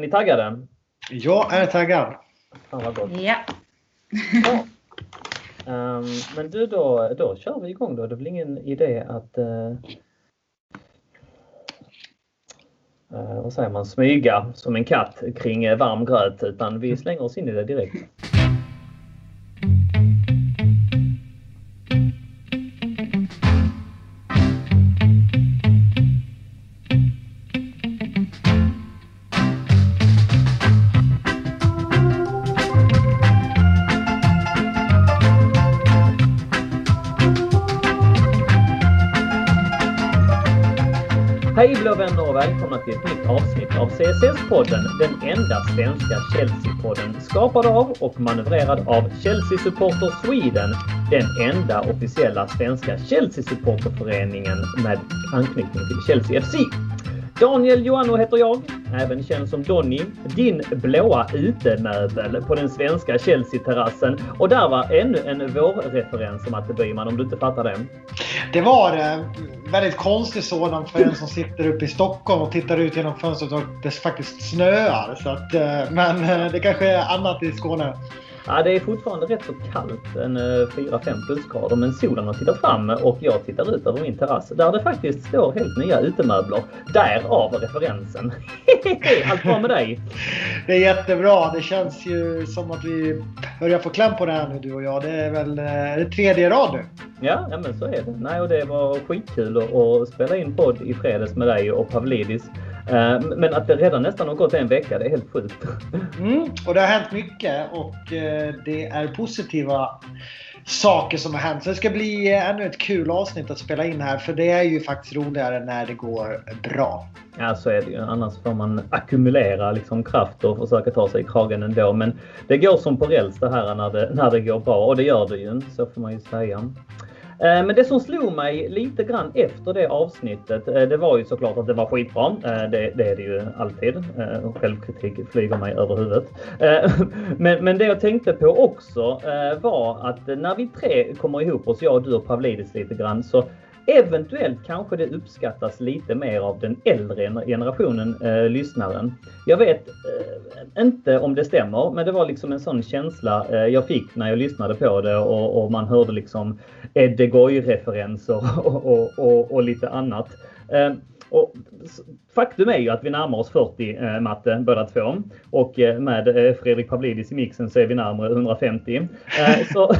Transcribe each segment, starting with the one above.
Är ni taggade? Jag är taggad. Fan vad gott. Ja. Ja. Ehm, men du då, då kör vi igång då. Det är väl ingen idé att eh, eh, vad säger man, smyga som en katt kring varm gröt utan vi slänger oss in i det direkt. Välkomna till ett nytt avsnitt av CSS-podden, den enda svenska Chelsea-podden skapad av och manövrerad av Chelsea Supporter Sweden, den enda officiella svenska Chelsea-supporterföreningen med anknytning till Chelsea FC. Daniel Joanno heter jag, även känd som Donny, din blåa utemöbel på den svenska Chelsea-terrassen. Och där var ännu en vårreferens som Matte Byman, om du inte fattar det. Det var det. Väldigt konstig sådan för en som sitter uppe i Stockholm och tittar ut genom fönstret och det faktiskt snöar. Så att, eh, men eh, det kanske är annat i Skåne. Ja, det är fortfarande rätt så kallt, en eh, 4-5 plusgrader, men solen har tittat fram och jag tittar ut över min terrass där det faktiskt står helt nya utemöbler. Därav referensen. Allt bra med dig? Det är jättebra. Det känns ju som att vi börjar få kläm på det här nu du och jag. Det är väl eh, det tredje rad nu. Ja, ja men så är det. Nej, och det var skitkul att spela in podd i fredags med dig och Pavlidis. Eh, Men att det redan nästan har gått en vecka, det är helt sjukt. Mm, och det har hänt mycket och eh, det är positiva saker som har hänt. Så det ska bli eh, ännu ett kul avsnitt att spela in här för det är ju faktiskt roligare när det går bra. Ja, så är det ju. Annars får man ackumulera liksom kraft och försöka ta sig i kragen ändå. Men det går som på räls det här när det, när det går bra och det gör det ju. Så får man ju säga. Eh, men det som slog mig lite grann efter det avsnittet, eh, det var ju såklart att det var skitbra. Eh, det, det är det ju alltid. Självkritik flyger mig över huvudet. Men, men det jag tänkte på också var att när vi tre kommer ihop oss, jag, du och Pavlidis lite grann, så Eventuellt kanske det uppskattas lite mer av den äldre generationen eh, lyssnaren. Jag vet eh, inte om det stämmer, men det var liksom en sån känsla eh, jag fick när jag lyssnade på det och, och man hörde liksom Edde referenser och, och, och, och lite annat. Eh, och faktum är ju att vi närmar oss 40 eh, matte båda två. Och eh, med eh, Fredrik Pavlidis i mixen så är vi närmare 150. Eh, så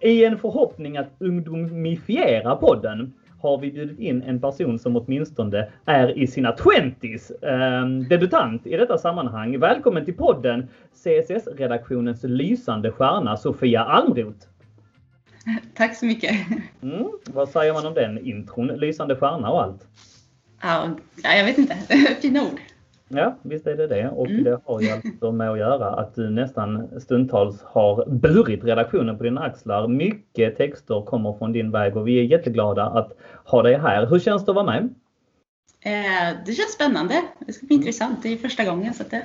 i en förhoppning att ungdomifiera podden har vi bjudit in en person som åtminstone är i sina 20s. Eh, debutant i detta sammanhang. Välkommen till podden CSS-redaktionens lysande stjärna Sofia Almroth. Tack så mycket. Mm, vad säger man om den intron? Lysande stjärna och allt. Ja, ja, jag vet inte. Fina ord. Ja, visst är det det. Och Mm. det har ju alltså med att göra att du nästan stundtals har burit redaktionen på dina axlar. Mycket texter kommer från din väg och vi är jätteglada att ha dig här. Hur känns det att vara med? Eh, det känns spännande. Det ska bli intressant. Det är första gången. Så att det...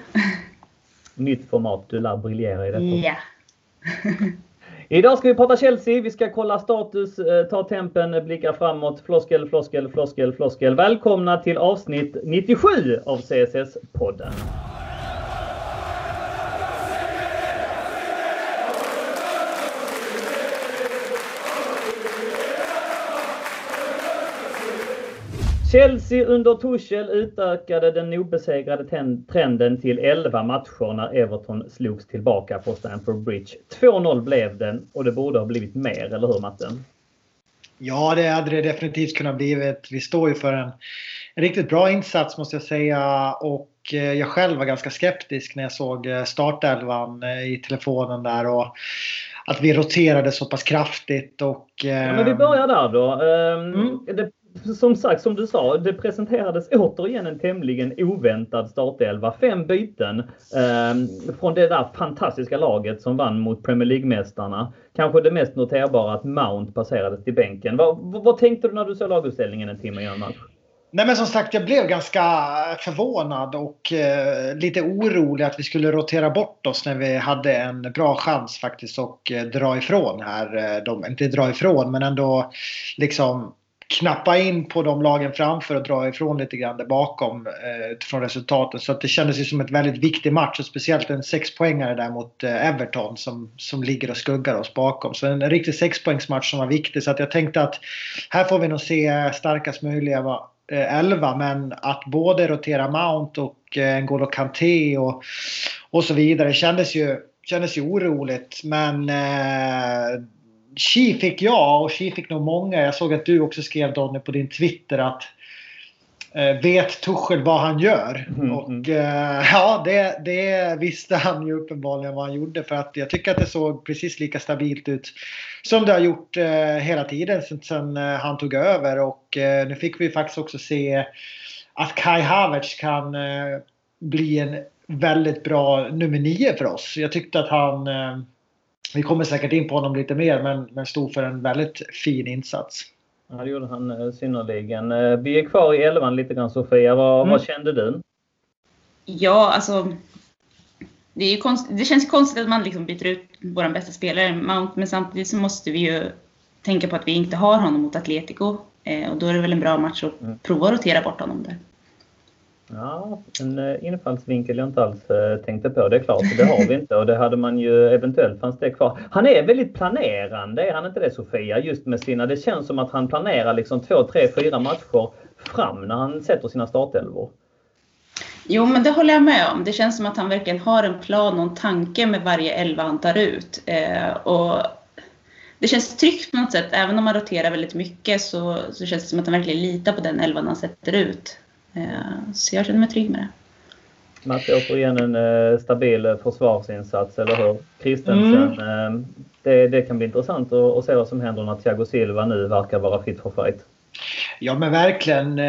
Nytt format, du lär briljera i detta. Ja. Idag ska vi prata Chelsea, vi ska kolla status, eh, ta tempen, blicka framåt, floskel, floskel, floskel, floskel. Välkomna till avsnitt 97 av CSS-podden. Chelsea under Tuchel utökade den obesegrade trenden till 11 matcher när Everton slogs tillbaka på Stamford Bridge. 2-0 blev den och det borde ha blivit mer, eller hur Matte? Ja, det hade det definitivt kunnat blivit. Vi står ju för en, en riktigt bra insats måste jag säga. Och eh, jag själv var ganska skeptisk när jag såg eh, startelvan eh, i telefonen där. Och att vi roterade så pass kraftigt. Och, Ja, men vi börjar där då. Ehm, Mm. Det, som sagt, som du sa, det presenterades återigen en tämligen oväntad startelva. Fem byten eh, från det där fantastiska laget som vann mot Premier League-mästarna. Kanske det mest noterbara att Mount passerades till bänken. Vad, vad, vad tänkte du när du såg laguppställningen en timme innan match? Nej men som sagt jag blev ganska förvånad och eh, lite orolig att vi skulle rotera bort oss när vi hade en bra chans faktiskt att eh, dra ifrån här. Eh, de, inte dra ifrån men ändå liksom knappa in på de lagen framför och dra ifrån lite grann där bakom eh, från resultaten. Så att det kändes ju som ett väldigt viktig match och speciellt en sexpoängare där mot eh, Everton som, som ligger och skuggar oss bakom. Så en, en riktig sexpoängsmatch som var viktig så att jag tänkte att här får vi nog se starkast möjliga eh, elva men att både rotera Mount och eh, N'Golo Kanté och, och så vidare kändes ju, kändes ju oroligt men eh, Chi fick jag och Chi fick nog många. Jag såg att du också skrev Donny på din Twitter att eh, vet Tuchel vad han gör? Mm, och mm. eh, ja, det, det, visste han ju uppenbarligen vad han gjorde för att jag tycker att det såg precis lika stabilt ut som det har gjort eh, hela tiden sedan, sedan eh, han tog över och eh, nu fick vi faktiskt också se att Kai Havertz kan eh, bli en väldigt bra nummer nio för oss. Jag tyckte att han vi kommer säkert in på honom lite mer men, men stod för en väldigt fin insats. Ja, det gjorde han eh, synnerligen. Eh, vi är kvar i elvan lite grann Sofia. Vad, mm. vad kände du? Ja, alltså. Det, är konst, det känns konstigt att man liksom byter ut vår bästa spelare, Mount, men samtidigt så måste vi ju tänka på att vi inte har honom mot Atletico. Eh, och då är det väl en bra match att mm. prova att rotera bort honom där. Ja, en eh, infallsvinkel jag inte alls eh, tänkte på. Det är klart, det har vi inte och det hade man ju eventuellt fanns det kvar. Han är väldigt planerande, är han inte det Sofia? Just med sina, det känns som att han planerar liksom två, tre, fyra matcher fram när han sätter sina startelvor. Jo, men det håller jag med om. Det känns som att han verkligen har en plan och en tanke med varje elva han tar ut. Eh, och det känns tryggt på något sätt. Även om man roterar väldigt mycket så, så känns det som att han verkligen litar på den elvan han sätter ut. Eh, så jag känner mig trygg med det. Matte, återigen en eh, stabil försvarsinsats, eller hur? Kristensen. Mm. Eh, det, det, kan bli intressant att, se vad som händer när Thiago Silva nu verkar vara fit for fight. Ja men verkligen.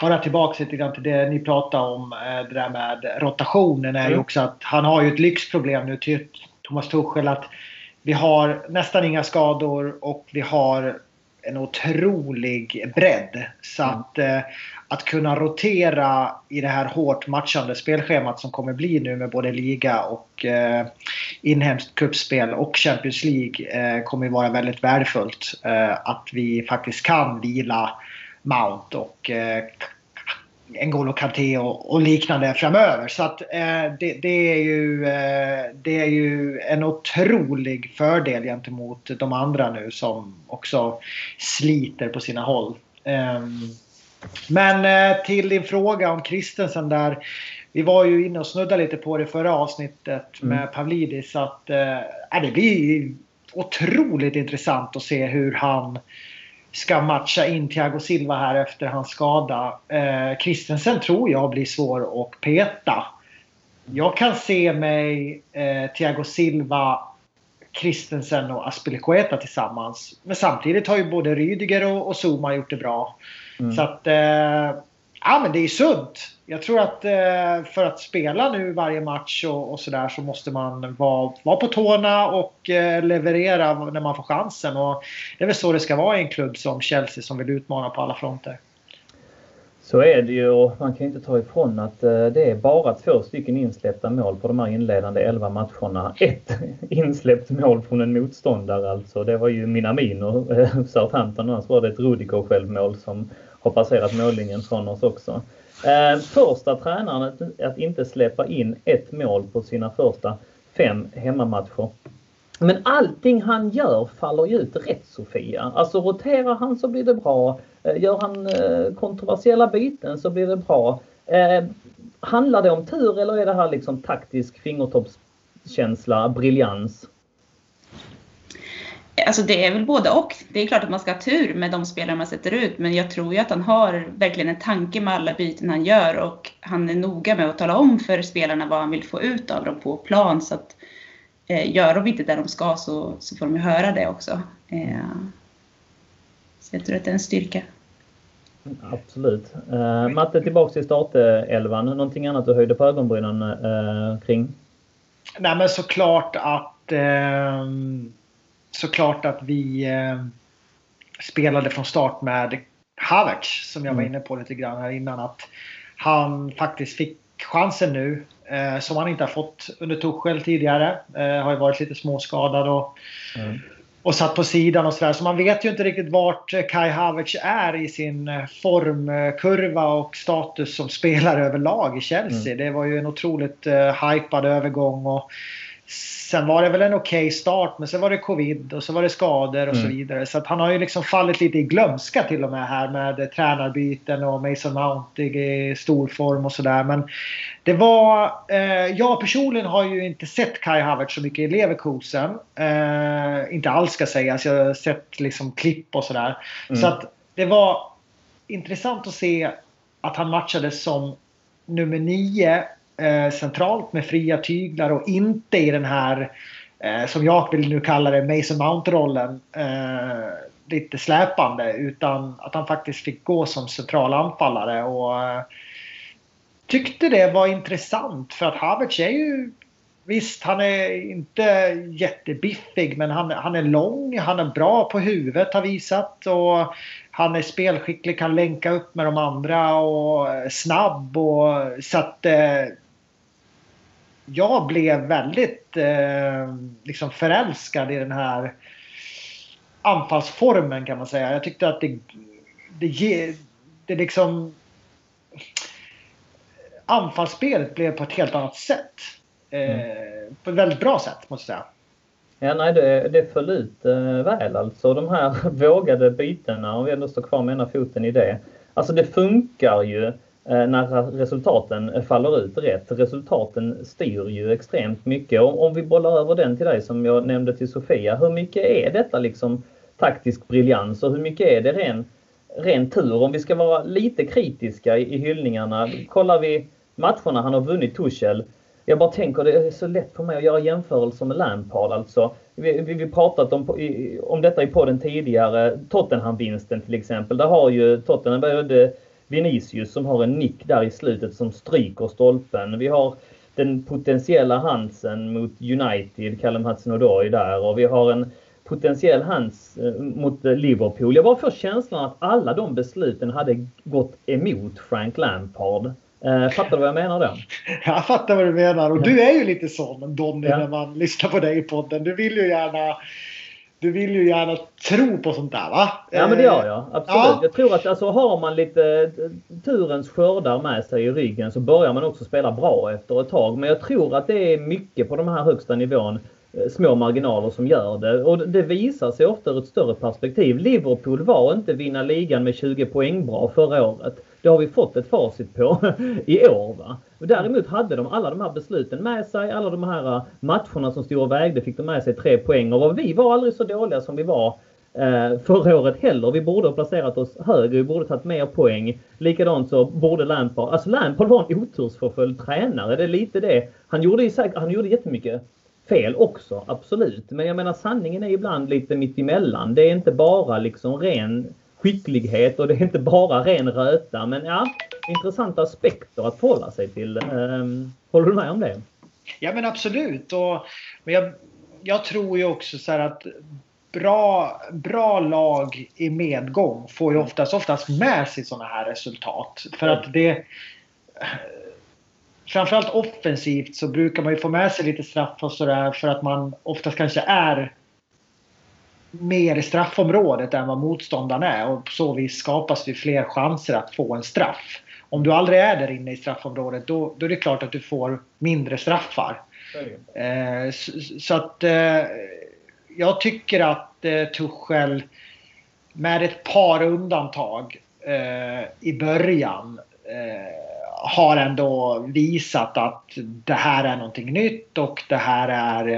Bara tillbaka lite grann till det ni pratade om, det där med rotationen är mm. ju också att han har ju ett lyxproblem nu till Thomas Tuchel att vi har nästan inga skador och vi har en otrolig bredd. Så mm. att, eh, att kunna rotera i det här hårt matchande spelschemat som kommer bli nu med både liga och eh, inhemskt kuppspel och Champions League eh, kommer vara väldigt värdefullt. Eh, att vi faktiskt kan vila Mount och eh, N'Golo Kanté och, och, liknande framöver. Så att eh, det, det, är ju, eh, det är ju en otrolig fördel gentemot de andra nu som också sliter på sina håll. Eh, men till din fråga om Kristensen där. Vi var ju inne och snuddade lite på det förra avsnittet med mm. Pavlidis. Att, eh, det blir otroligt intressant att se hur han ska matcha in Thiago Silva här efter hans skada. Eh, Christensen tror jag blir svår att peta. Jag kan se mig eh, Thiago Silva, Christensen och Aspilicueta tillsammans. Men samtidigt har ju både Rydiger och, och Zuma gjort det bra. Mm. Så att... Eh, ja men det är sunt. Jag tror att eh, för att spela nu varje match och, och sådär så måste man vara, vara på tårna och eh, leverera när man får chansen. Och det är väl så det ska vara i en klubb som Chelsea som vill utmana på alla fronter. Så är det ju och man kan inte ta ifrån att eh, det är bara två stycken insläppta mål på de här inledande 11 matcherna. Ett insläppt mål från en motståndare alltså. Det var ju Minamino, eh, Southampton, annars var det ett Rudiger självmål som har passerat mållinjen från oss också. Eh, första tränaren att, att inte släppa in ett mål på sina första fem hemmamatcher. Men allting han gör faller ju ut rätt Sofia. Alltså roterar han så blir det bra. Eh, gör han eh, kontroversiella byten så blir det bra. Eh, handlar det om tur eller är det här liksom taktisk fingertoppskänsla, briljans? Alltså det är väl både och. Det är klart att man ska ha tur med de spelare man sätter ut, men jag tror ju att han har verkligen en tanke med alla byten han gör och han är noga med att tala om för spelarna vad han vill få ut av dem på plan. Så att eh, gör de inte det de ska så, så får de ju höra det också. Eh, så jag tror att det är en styrka. Absolut. Eh, Matte, tillbaks till startelvan. Någonting annat du höjde på ögonbrynen eh, kring? Nej men såklart att eh, såklart att vi eh, spelade från start med Havertz som jag var mm. inne på lite grann här innan. Att han faktiskt fick chansen nu eh, som han inte har fått under Tuchel tidigare. Eh, har ju varit lite småskadad och, mm. och satt på sidan och sådär. Så man vet ju inte riktigt vart Kai Havertz är i sin formkurva och status som spelare överlag i Chelsea. Mm. Det var ju en otroligt uh, hypad övergång. Och Sen var det väl en okej okay start men sen var det covid och så var det skador och mm. så vidare. Så att han har ju liksom fallit lite i glömska till och med här med tränarbyten och Mason Mount i stor form och sådär. Men det var... Eh, jag personligen har ju inte sett Kai Havertz så mycket i Leverkusen. Eh, inte alls ska sägas. Jag har sett liksom klipp och sådär. Mm. Så att det var intressant att se att han matchades som nummer nio eh, centralt med fria tyglar och inte i den här, eh, som jag vill nu kalla det, Mason Mount-rollen. Eh, lite släpande utan att han faktiskt fick gå som central anfallare. Och, eh, tyckte det var intressant för att Havertz är ju Visst, han är inte jättebiffig men han, han är lång, han är bra på huvudet har visat och han är spelskicklig, kan länka upp med de andra och eh, snabb och så att eh, jag blev väldigt eh, liksom förälskad i den här anfallsformen kan man säga. Jag tyckte att det, det, det liksom anfallsspelet blev på ett helt annat sätt. Eh, mm. På ett väldigt bra sätt måste jag säga. Ja, nej, det, det föll ut eh, väl alltså. De här vågade bytena, om vi ändå står kvar med ena foten i det. Alltså det funkar ju Eh, Eh, när resultaten faller ut rätt. Resultaten styr ju extremt mycket. Om, om vi bollar över den till dig som jag nämnde till Sofia. Hur mycket är detta liksom taktisk briljans och hur mycket är det ren, ren tur? Om vi ska vara lite kritiska i, i hyllningarna. Kollar vi matcherna han har vunnit Tuchel. Jag bara tänker det är så lätt för mig att göra jämförelser med Lampard alltså. Vi, vi, vi pratat om, om detta i podden tidigare. Tottenham-vinsten till exempel. Där har ju Tottenham både Vinicius som har en nick där i slutet som stryker stolpen. Vi har den potentiella Hansen mot United, Callum Hudson-Odoi där och vi har en potentiell hands eh, mot Liverpool. Jag bara får känslan att alla de besluten hade gått emot Frank Lampard. Eh, fattar du vad jag menar då? Jag fattar vad du menar och du är ju lite sån Donny ja. när man lyssnar på dig i podden. Du vill ju gärna du vill ju gärna tro på sånt där va? Ja men det gör jag. Absolut. Ja. Jag tror att alltså, har man lite turens skördar med sig i ryggen så börjar man också spela bra efter ett tag. Men jag tror att det är mycket på de här högsta nivån eh, små marginaler som gör det. Och det visar sig ofta ur ett större perspektiv. Liverpool var inte vinna ligan med 20 poäng bra förra året. Det har vi fått ett facit på i år. Va? däremot hade de alla de här besluten med sig, alla de här eh, matcherna som stod och vägde fick de med sig tre poäng. Och vi var aldrig så dåliga som vi var eh, förra året heller. Vi borde ha placerat oss högre, vi borde tagit mer poäng. Likadant så borde Lampard, alltså Lampard var en otursförföljd tränare. Det är lite det. Han gjorde, ju säkert, han gjorde jättemycket fel också, absolut. Men jag menar sanningen är ibland lite mittemellan. Det är inte bara liksom ren skicklighet och det är inte bara ren röta. Men ja, intressanta aspekter att förhålla sig till. Ehm, håller du med om det? Ja men absolut. Och, men jag, jag tror ju också så att bra, bra lag i medgång får ju oftast, oftast med sig sådana här resultat. För att det... Framförallt offensivt så brukar man ju få med sig lite straff och sådär för att man oftast kanske är mer i straffområdet än vad motståndaren är och på så vis skapas det fler chanser att få en straff. Om du aldrig är där inne i straffområdet då, då är det klart att du får mindre straffar. Eh, så, så, att eh, jag tycker att eh, Tuchel med ett par undantag eh, i början eh, har ändå visat att det här är någonting nytt och det här är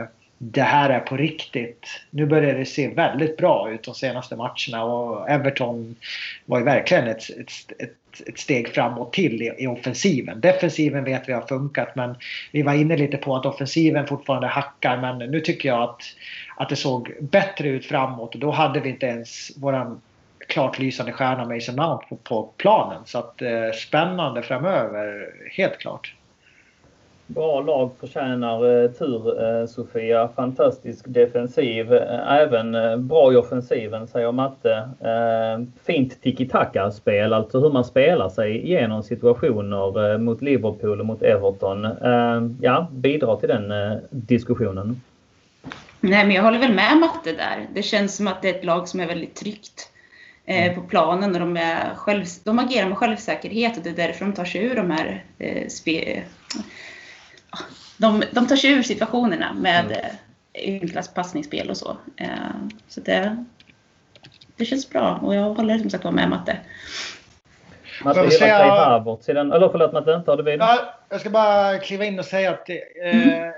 eh, det här är på riktigt. Nu börjar det se väldigt bra ut de senaste matcherna och Everton var ju verkligen ett, ett, ett, ett steg framåt till i, i, offensiven. Defensiven vet vi har funkat men vi var inne lite på att offensiven fortfarande hackar men nu tycker jag att, att det såg bättre ut framåt och då hade vi inte ens våran klart lysande stjärna Mason Mount på, på planen. Så att eh, spännande framöver, helt klart. Bra lag förtjänar eh, tur eh, Sofia. Fantastisk defensiv. Eh, även bra i offensiven säger Matte. Fint tiki-taka-spel, alltså hur man spelar sig igenom situationer mot Liverpool och mot Everton. Ja, bidrar till den diskussionen. Nej, men jag håller väl med Matte där. Det känns som att det är ett lag som är väldigt tryggt mm. på planen och de, är själv, de agerar med självsäkerhet och det är därför de tar sig ur de här eh, de, de tar sig ur situationerna med mm. eh, enkla passningsspel och så. Eh, så det, det känns bra och jag håller som sagt med Matte. Matte gillar säga... Kai Havertz Eller förlåt Matte, tar du vid? Ja, jag ska bara kliva in och säga att, eh, mm.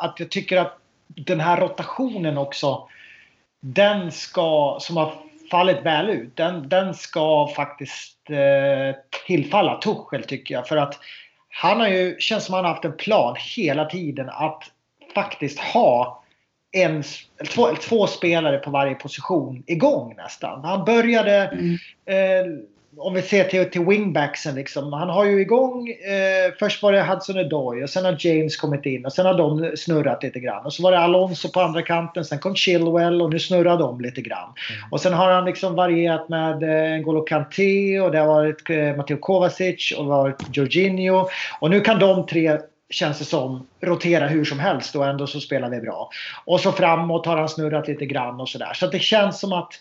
att jag tycker att den här rotationen också. Den ska, som har fallit väl ut, den, den ska faktiskt eh, tillfalla Tuchel tycker jag. För att han har ju, känns som han har haft en plan hela tiden att faktiskt ha en, två, två spelare på varje position igång nästan. Han började mm. eh, om vi ser till, till wingbacksen liksom. Han har ju igång, eh, först var det Hudson Odoi och sen har James kommit in och sen har de snurrat lite grann. Och så var det Alonso på andra kanten, sen kom Chilwell och nu snurrar de lite grann. Mm. Och sen har han liksom varierat med eh, N'Golo Kanté och det har varit eh, Matteo Kovacic och det har varit Jorginho. Och nu kan de tre känns det som, rotera hur som helst och ändå så spelar vi bra. Och så framåt har han snurrat lite grann och sådär. Så det känns som att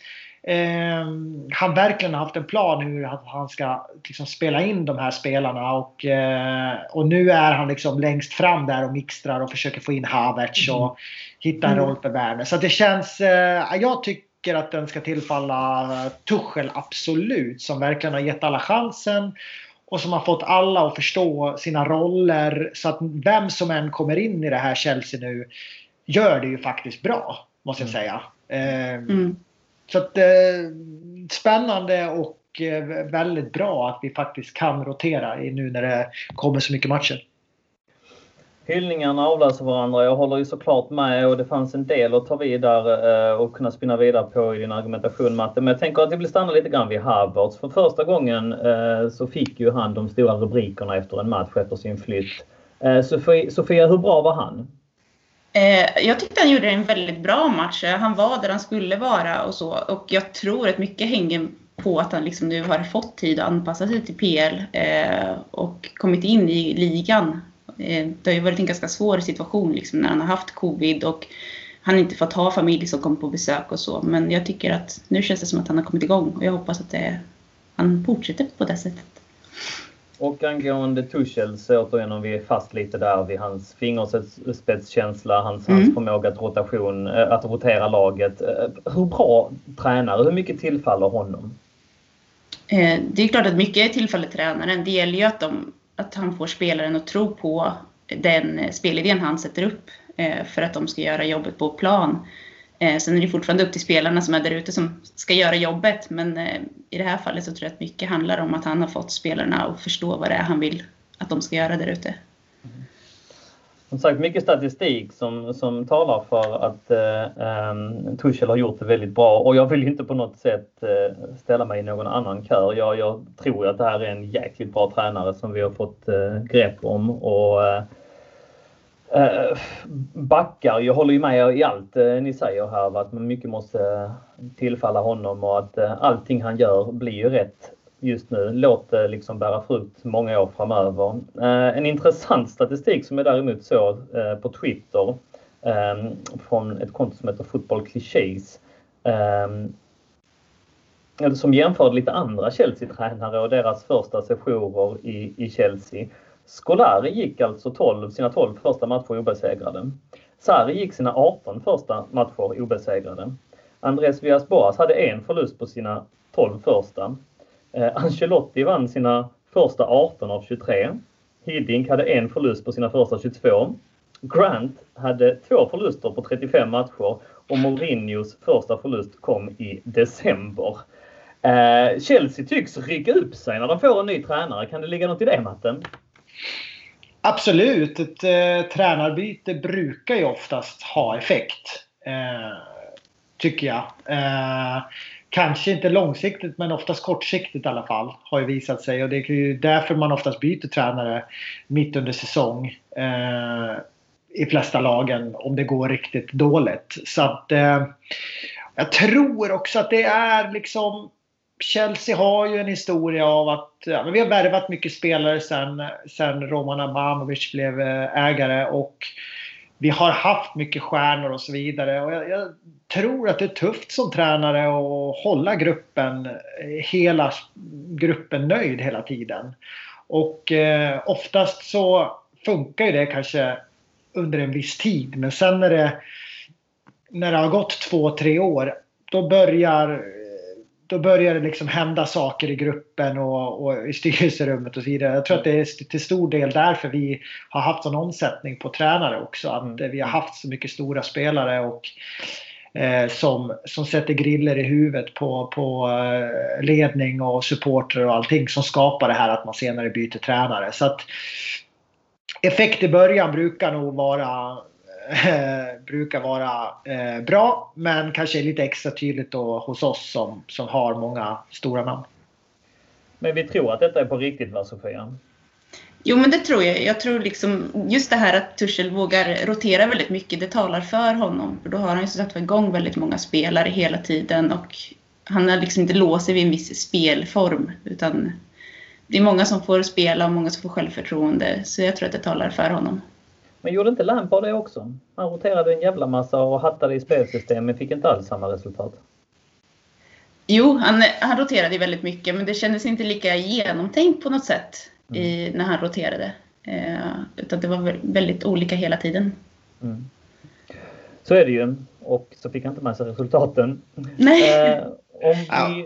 eh, han verkligen haft en plan hur han ska liksom spela in de här spelarna. Och, eh, och nu är han liksom längst fram där och mixtrar och försöker få in Havertz och mm. hitta en mm. roll för Werner. Så det känns, eh, jag tycker att den ska tillfalla Tuchel absolut. Som verkligen har gett alla chansen. Och som har fått alla att förstå sina roller. Så att vem som än kommer in i det här Chelsea nu gör det ju faktiskt bra. Måste jag mm. säga. Eh, mm. Så att, eh, spännande och eh, väldigt bra att vi faktiskt kan rotera nu när det kommer så mycket matcher. Hyllningarna avlöser varandra. Jag håller ju såklart med och det fanns en del att ta vidare eh, och kunna spinna vidare på i din argumentation Matte. Men jag tänker att vi vill stanna lite grann vid Havertz. För första gången eh, så fick ju han de stora rubrikerna efter en match efter sin flytt. Eh, Sofia, Sofia hur bra var han? Eh, jag tyckte han gjorde en väldigt bra match. Han var där han skulle vara och så. Och jag tror att mycket hänger på att han liksom nu har fått tid att anpassa sig till PL eh, och kommit in i ligan. Eh, det har ju varit en ganska svår situation liksom, när han har haft covid och han inte fått ha familj som kommer på besök och så. Men jag tycker att nu känns det som att han har kommit igång och jag hoppas att det, han fortsätter på det sättet. Och angående Tuchel så återigen om vi är fast lite där vid hans fingerspetskänsla, hans, mm. hans förmåga att, rotation, eh, att rotera laget. Eh, hur bra tränare, hur mycket tillfaller honom? Eh, det är klart att mycket tillfaller tränaren. Det gäller ju att, de, att han får spelaren att tro på den spelidén han sätter upp för att de ska göra jobbet på plan. Eh, sen är det fortfarande upp till spelarna som är där ute som ska göra jobbet. Men eh, i det här fallet så tror jag att mycket handlar om att han har fått spelarna att förstå vad det är han vill att de ska göra där ute. Mm-hmm. Som sagt, mycket statistik som, som talar för att eh, ehm, Tuchel har gjort det väldigt bra och jag vill inte på något sätt eh, ställa mig i någon annan kör. Jag, jag tror att det här är en jäkligt bra tränare som vi har fått eh, grepp om och eh, eh, backar. Jag håller ju med i allt eh, ni säger här att mycket måste eh, tillfalla honom och att eh, allting han gör blir ju rätt just nu. Låt det liksom bära frukt många år framöver. En intressant statistik som jag däremot såg på Twitter från ett konto som heter Football Clichés som jämförde lite andra Chelsea-tränare och deras första sessioner i, i Chelsea. Scolari gick alltså 12, sina 12 första matcher obesegrade. Sarri gick sina 18 första matcher obesegrade. Andres Villas-Boas hade en förlust på sina 12 första. Eh, Ancelotti vann sina första 18 av 23. Hiddink hade en förlust på sina första 22. Grant hade två förluster på 35 matcher och Mourinhos första förlust kom i december. Eh, Chelsea tycks rycka upp sig när de får en ny tränare. Kan det ligga något i det, Matten? Absolut. Ett eh, tränarbyte brukar ju oftast ha effekt. Eh, tycker jag. Eh, kanske inte långsiktigt men oftast kortsiktigt i alla fall. Har ju visat sig och det är ju därför man oftast byter tränare mitt under säsong. Eh, I flesta lagen om det går riktigt dåligt. Så att eh, jag tror också att det är liksom Chelsea har ju en historia av att ja, vi har värvat mycket spelare sen, sen Roman Abramovic blev eh, ägare och vi har haft mycket stjärnor och så vidare. Och jag, jag, tror att det är tufft som tränare att hålla gruppen, eh, hela gruppen nöjd hela tiden. Och eh, oftast så funkar ju det kanske under en viss tid. Men sen när det, när det har gått två, tre år, då börjar då börjar det liksom hända saker i gruppen och, och, i styrelserummet och så vidare. Jag tror att det är till stor del därför vi har haft sån omsättning på tränare också. Att vi har haft så mycket stora spelare och eh, som, som sätter griller i huvudet på, på eh, ledning och supporter och allting som skapar det här att man senare byter tränare. Så att effekt i början brukar nog vara eh, brukar vara eh, bra men kanske lite extra tydligt då hos oss som, som har många stora namn. Men vi tror att detta är på riktigt va Sofia? Jo men det tror jag. Jag tror liksom just det här att Tuchel vågar rotera väldigt mycket, det talar för honom. För då har han ju satt igång väldigt många spelare hela tiden och han har liksom inte låst vid en viss spelform utan det är många som får spela och många som får självförtroende. Så jag tror att det talar för honom. Men gjorde inte Lampard det också? Han roterade en jävla massa och hattade i spelsystem men fick inte alls samma resultat. Jo, han, han roterade väldigt mycket men det kändes inte lika genomtänkt på något sätt mm. i, när han roterade. Eh, utan det var väldigt olika hela tiden. Mm. Så är det ju. Och så fick han inte med sig resultaten. Nej. Eh, om vi... Ja.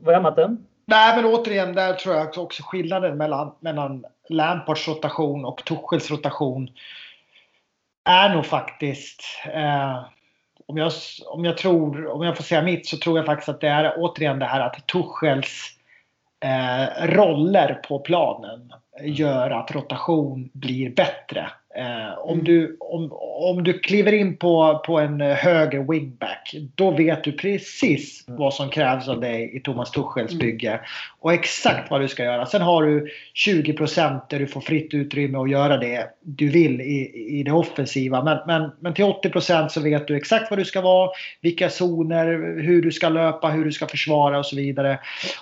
Vad är Matte? Nej, men återigen, där tror jag också skillnaden mellan, mellan Lampards rotation och Tuchels rotation är nog faktiskt eh, om, jag, om jag tror, om jag får säga mitt så tror jag faktiskt att det är återigen det här att Tuchels eh, roller på planen gör att rotation blir bättre. Eh, om, du, om, om du kliver in på, på en höger wingback, då vet du precis mm. vad som krävs av dig i Thomas Tuchels mm. bygge. Och exakt vad du ska göra. Sen har du 20% där du får fritt utrymme att göra det du vill i, i det offensiva. Men, men, men till 80% så vet du exakt vad du ska vara, vilka zoner, hur du ska löpa, hur du ska försvara och så vidare.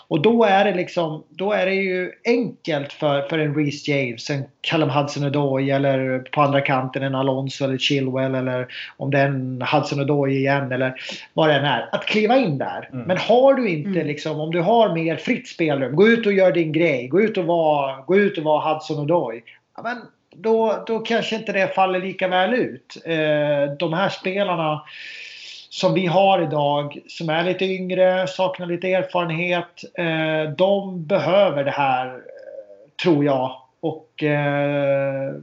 Och då är det liksom, då är det ju enkelt för, för en Reece James, en Callum Hudson-Odoi eller på andra kanten en Alonso eller Chilwell eller om det är en Hudson-Odoi igen eller vad det än är. Att kliva in där. Mm. Men har du inte mm. liksom, om du har mer fritt spelrum, gå ut och gör din grej. Gå ut och var, gå ut och var Hudson-Odoi. Ja, men då, då kanske inte det faller lika väl ut. Eh, de här spelarna som vi har idag som är lite yngre, saknar lite erfarenhet. Eh, de behöver det här, eh, tror jag. Och eh,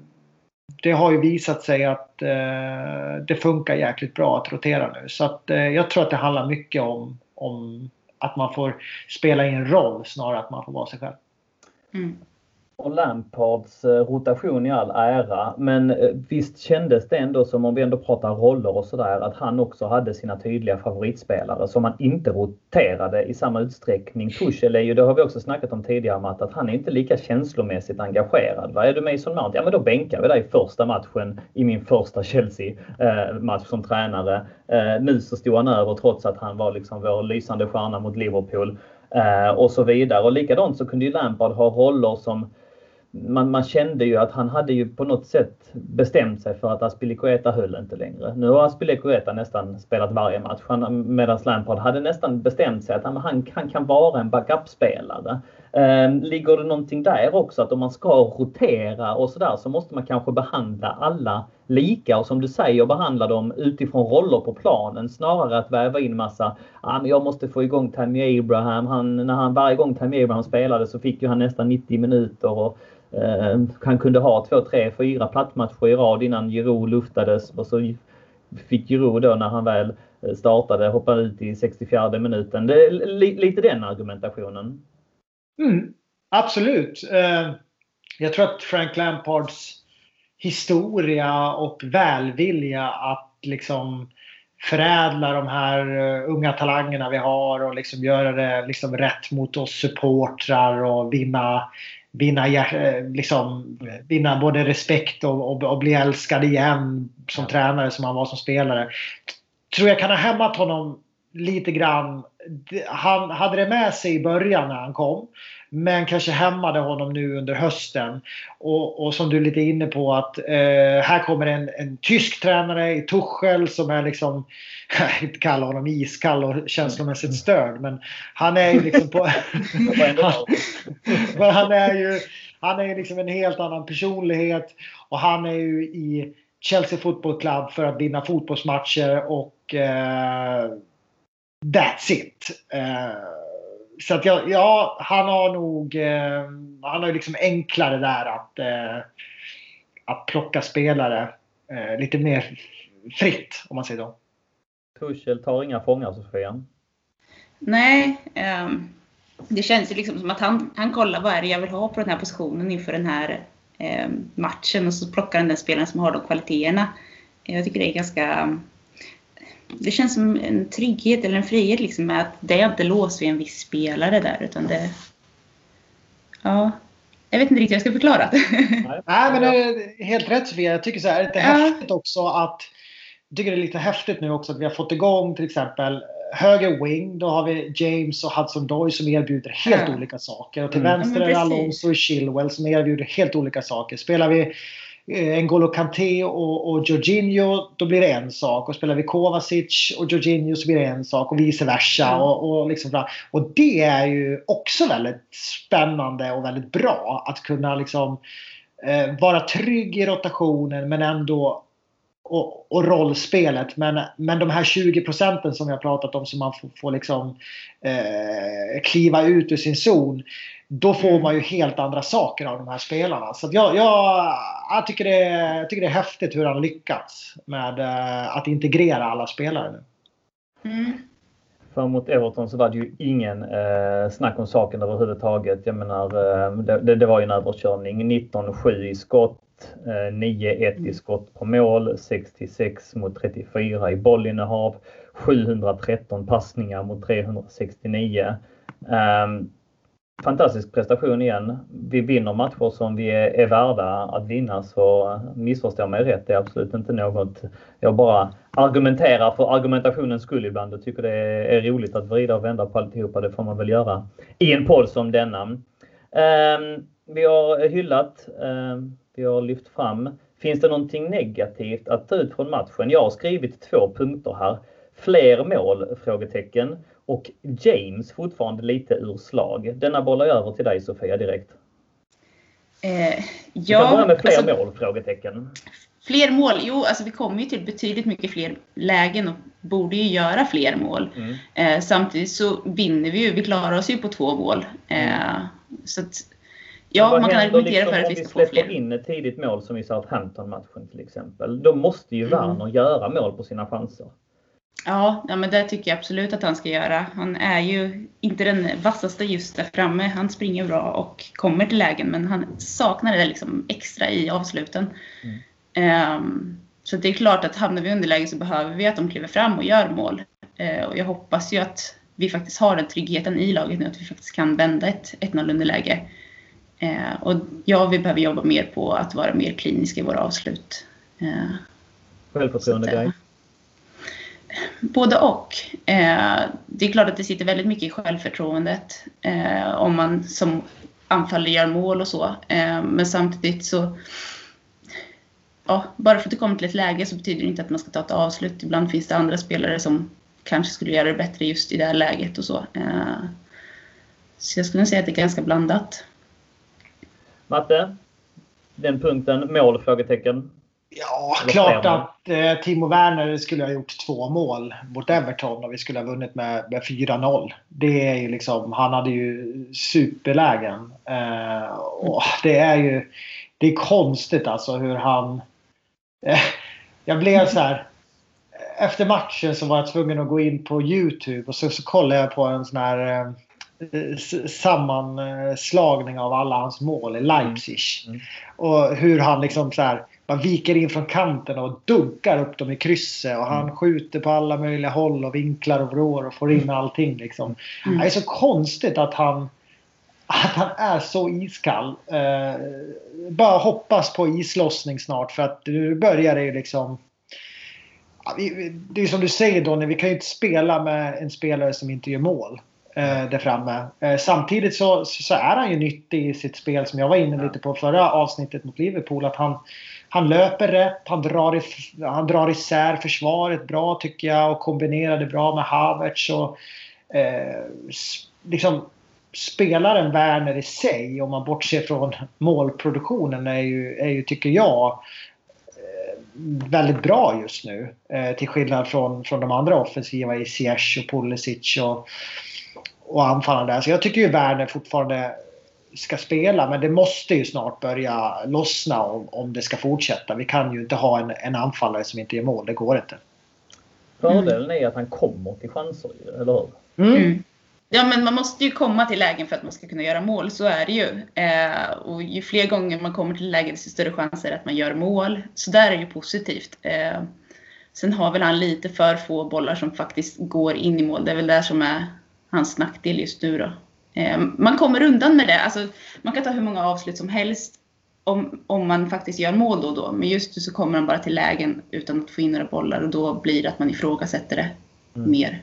det har ju visat sig att eh, det funkar jäkligt bra att rotera nu. Så att, eh, jag tror att det handlar mycket om, om att man får spela i en roll snarare än att man får vara sig själv. Mm och Lampards eh, rotation i all ära, men eh, visst kändes det ändå som om vi ändå pratar roller och sådär att han också hade sina tydliga favoritspelare som han inte roterade i samma utsträckning. Tuchel är ju, det har vi också snackat om tidigare Matt, att han är inte lika känslomässigt engagerad. Vad är du Mason Mount? Ja men då bänkar vi dig första matchen i min första Chelsea-match eh, som tränare. Nu så stod han över trots att han var liksom vår lysande stjärna mot Liverpool. Och så vidare. Och likadant så kunde ju Lampard ha roller som man, man, kände ju att han hade ju på något sätt bestämt sig för att Aspilicueta höll inte längre. Nu har Aspilicueta nästan spelat varje match medan Lampard hade nästan bestämt sig att han, han kan vara en backup-spelare. Eh, ligger det någonting där också att om man ska rotera och sådär så måste man kanske behandla alla lika och som du säger behandla dem utifrån roller på planen snarare att väva in massa, ah, men jag måste få igång Tammy Abraham. Han, när han varje gång Tammy Abraham spelade så fick ju han nästan 90 minuter och Eh, han kunde ha två, tre, fyra plattmatcher i rad innan Giroud luftades och så fick Giroud då när han väl eh, startade hoppa ut i 64 minuten. Det är lite den argumentationen. Mm, absolut. Eh, jag tror att Frank Lampards historia och välvilja att liksom förädla de här unga talangerna vi har och liksom göra det liksom rätt mot oss supportrar och vinna vinna, liksom, vinna både respekt och, och, och, bli älskad igen som tränare som han var som spelare. Tror jag kan ha hämmat honom lite grann. Han hade det med sig i början när han kom. Men kanske hämmade honom nu under hösten. Och, och som du är lite inne på att eh, här kommer en, en tysk tränare i Tuchel som är liksom, jag inte kalla honom iskall och känslomässigt störd. Men han är ju liksom på... han, han är ju han är liksom en helt annan personlighet. Och han är ju i Chelsea Football Club för att vinna fotbollsmatcher och eh, that's it. Eh, så att ja, ja, han har nog eh, han har ju liksom enklare där att, eh, att plocka spelare eh, lite mer fritt om man säger så. Tuchel tar inga fångar Sofia? Nej, um, det känns ju liksom som att han, han kollar vad är det jag vill ha på den här positionen inför den här eh, matchen och så plockar han den spelaren som har de kvaliteterna. Jag tycker det är ganska... Det känns som en trygghet eller en frihet liksom med att det är inte låst vid en viss spelare där utan det... Ja. Jag vet inte riktigt hur jag ska förklara det. Nej, men det är helt rätt Sofia. Jag tycker så här, det är ja. häftigt också att... Jag tycker det är lite häftigt nu också att vi har fått igång till exempel höger wing, då har vi James och Hudson Doy som erbjuder helt ja. olika saker. Och till mm. vänster är det Alonso och Chilwell som erbjuder helt olika saker. Spelar vi N'Golo Kanté och, och Jorginho, då blir det en sak. Och spelar vi Kovacic och Jorginho så blir det en sak och vice versa. Mm. Och, och, liksom, och det är ju också väldigt spännande och väldigt bra att kunna liksom eh, vara trygg i rotationen men ändå och, och, rollspelet. Men, men de här 20 procenten som jag pratat om som man får, får liksom, eh, kliva ut ur sin zon. Då får man ju helt andra saker av de här spelarna. Så jag, jag, jag, tycker det, jag tycker det är häftigt hur han lyckats med eh, att integrera alla spelare nu. Mm. För mot Everton så var det ju ingen eh, snack om saken överhuvudtaget. Jag menar, eh, det, det, var ju en överkörning. 19-7 i skott 9-1 i skott på mål, 66 mot 34 i bollinnehav, 713 passningar mot 369. Um, ehm, fantastisk prestation igen. Vi vinner matcher som vi är, är värda att vinna så missförstå mig rätt. Det är absolut inte något jag bara argumenterar för argumentationens skull ibland och tycker det är, roligt att vrida och vända på alltihopa. Det får man väl göra i en podd som denna. Um, vi har hyllat um, vi har lyft fram. Finns det någonting negativt att ta ut från matchen? Jag har skrivit två punkter här. Fler mål? Frågetecken. Och James fortfarande lite ur slag. Denna bollar jag över till dig Sofia direkt. Eh, ja, börja med fler alltså, mål? Frågetecken. Fler mål? Jo, alltså vi kommer ju till betydligt mycket fler lägen och borde ju göra fler mål. Mm. Eh, samtidigt så vinner vi ju. Vi klarar oss ju på två mål. Eh, mm. så att, Ja, man kan argumentera liksom för att vi ska få fler. Om vi släpper in ett tidigt mål som i Southampton-matchen till exempel. Då måste ju mm. Werner göra mål på sina chanser. Ja, ja, men det tycker jag absolut att han ska göra. Han är ju inte den vassaste just där framme. Han springer bra och kommer till lägen, men han saknar det liksom extra i avsluten. Mm. Um, så det är klart att hamnar vi i underläge så behöver vi att de kliver fram och gör mål. Uh, och jag hoppas ju att vi faktiskt har den tryggheten i laget nu, att vi faktiskt kan vända ett 1-0 underläge. Eh, och ja, vi behöver jobba mer på att vara mer kliniska i våra avslut. Eh, Självförtroende-grej? Eh, både och. Eh, det är klart att det sitter väldigt mycket i självförtroendet eh, om man som anfallare gör mål och så. Eh, men samtidigt så ja, bara för att det kommer till ett läge så betyder det inte att man ska ta ett avslut. Ibland finns det andra spelare som kanske skulle göra det bättre just i det här läget och så. Eh, så jag skulle säga att det är ganska blandat. Matte? Den punkten, mål? Frågetecken? Ja, klart att eh, Timo Werner skulle ha gjort två mål mot Everton och vi skulle ha vunnit med, med 4-0. Det är ju liksom, han hade ju superlägen. Eh, och det är ju det är konstigt alltså hur han... Eh, jag blev så här... Efter matchen så var jag tvungen att gå in på Youtube och så, så kollade jag på en sån här eh, sammanslagning av alla hans mål i Leipzig. Mm. Mm. Och hur han liksom så här, man viker in från kanten och dunkar upp dem i krysset och han mm. skjuter på alla möjliga håll och vinklar och vrår och får in mm. allting. Liksom. Mm. Det är så konstigt att han, att han är så iskall. Eh, bara hoppas på islossning snart för att nu börjar det ju liksom det är som du säger Donny, vi kan ju inte spela med en spelare som inte gör mål. eh, där framme. Eh, samtidigt så, så, är han ju nyttig i sitt spel som jag var inne lite på förra avsnittet mot Liverpool. Att han, han löper rätt, han drar, i, han drar isär försvaret bra tycker jag och kombinerar det bra med Havertz. Och, eh, liksom, spelaren Werner i sig, om man bortser från målproduktionen, är ju, är ju tycker jag eh, väldigt bra just nu. Eh, till skillnad från, från de andra offensiva i Ziyech och Pulisic och, och anfallarna där. Så jag tycker ju Werner fortfarande ska spela men det måste ju snart börja lossna om, om det ska fortsätta. Vi kan ju inte ha en, en anfallare som inte gör mål. Det går inte. Fördelen är att han kommer till chanser, eller hur? Mm. Mm. Ja, men man måste ju komma till lägen för att man ska kunna göra mål. Så är det ju. Eh, och ju fler gånger man kommer till lägen desto större chanser att man gör mål. Så där är det ju positivt. Eh, sen har väl han lite för få bollar som faktiskt går in i mål. Det är väl det som är hans nackdel just nu då. Eh, man kommer undan med det. Alltså, man kan ta hur många avslut som helst om, om man faktiskt gör mål då och då. Men just nu så kommer han bara till lägen utan att få in några bollar och då blir det att man ifrågasätter det mm. mer.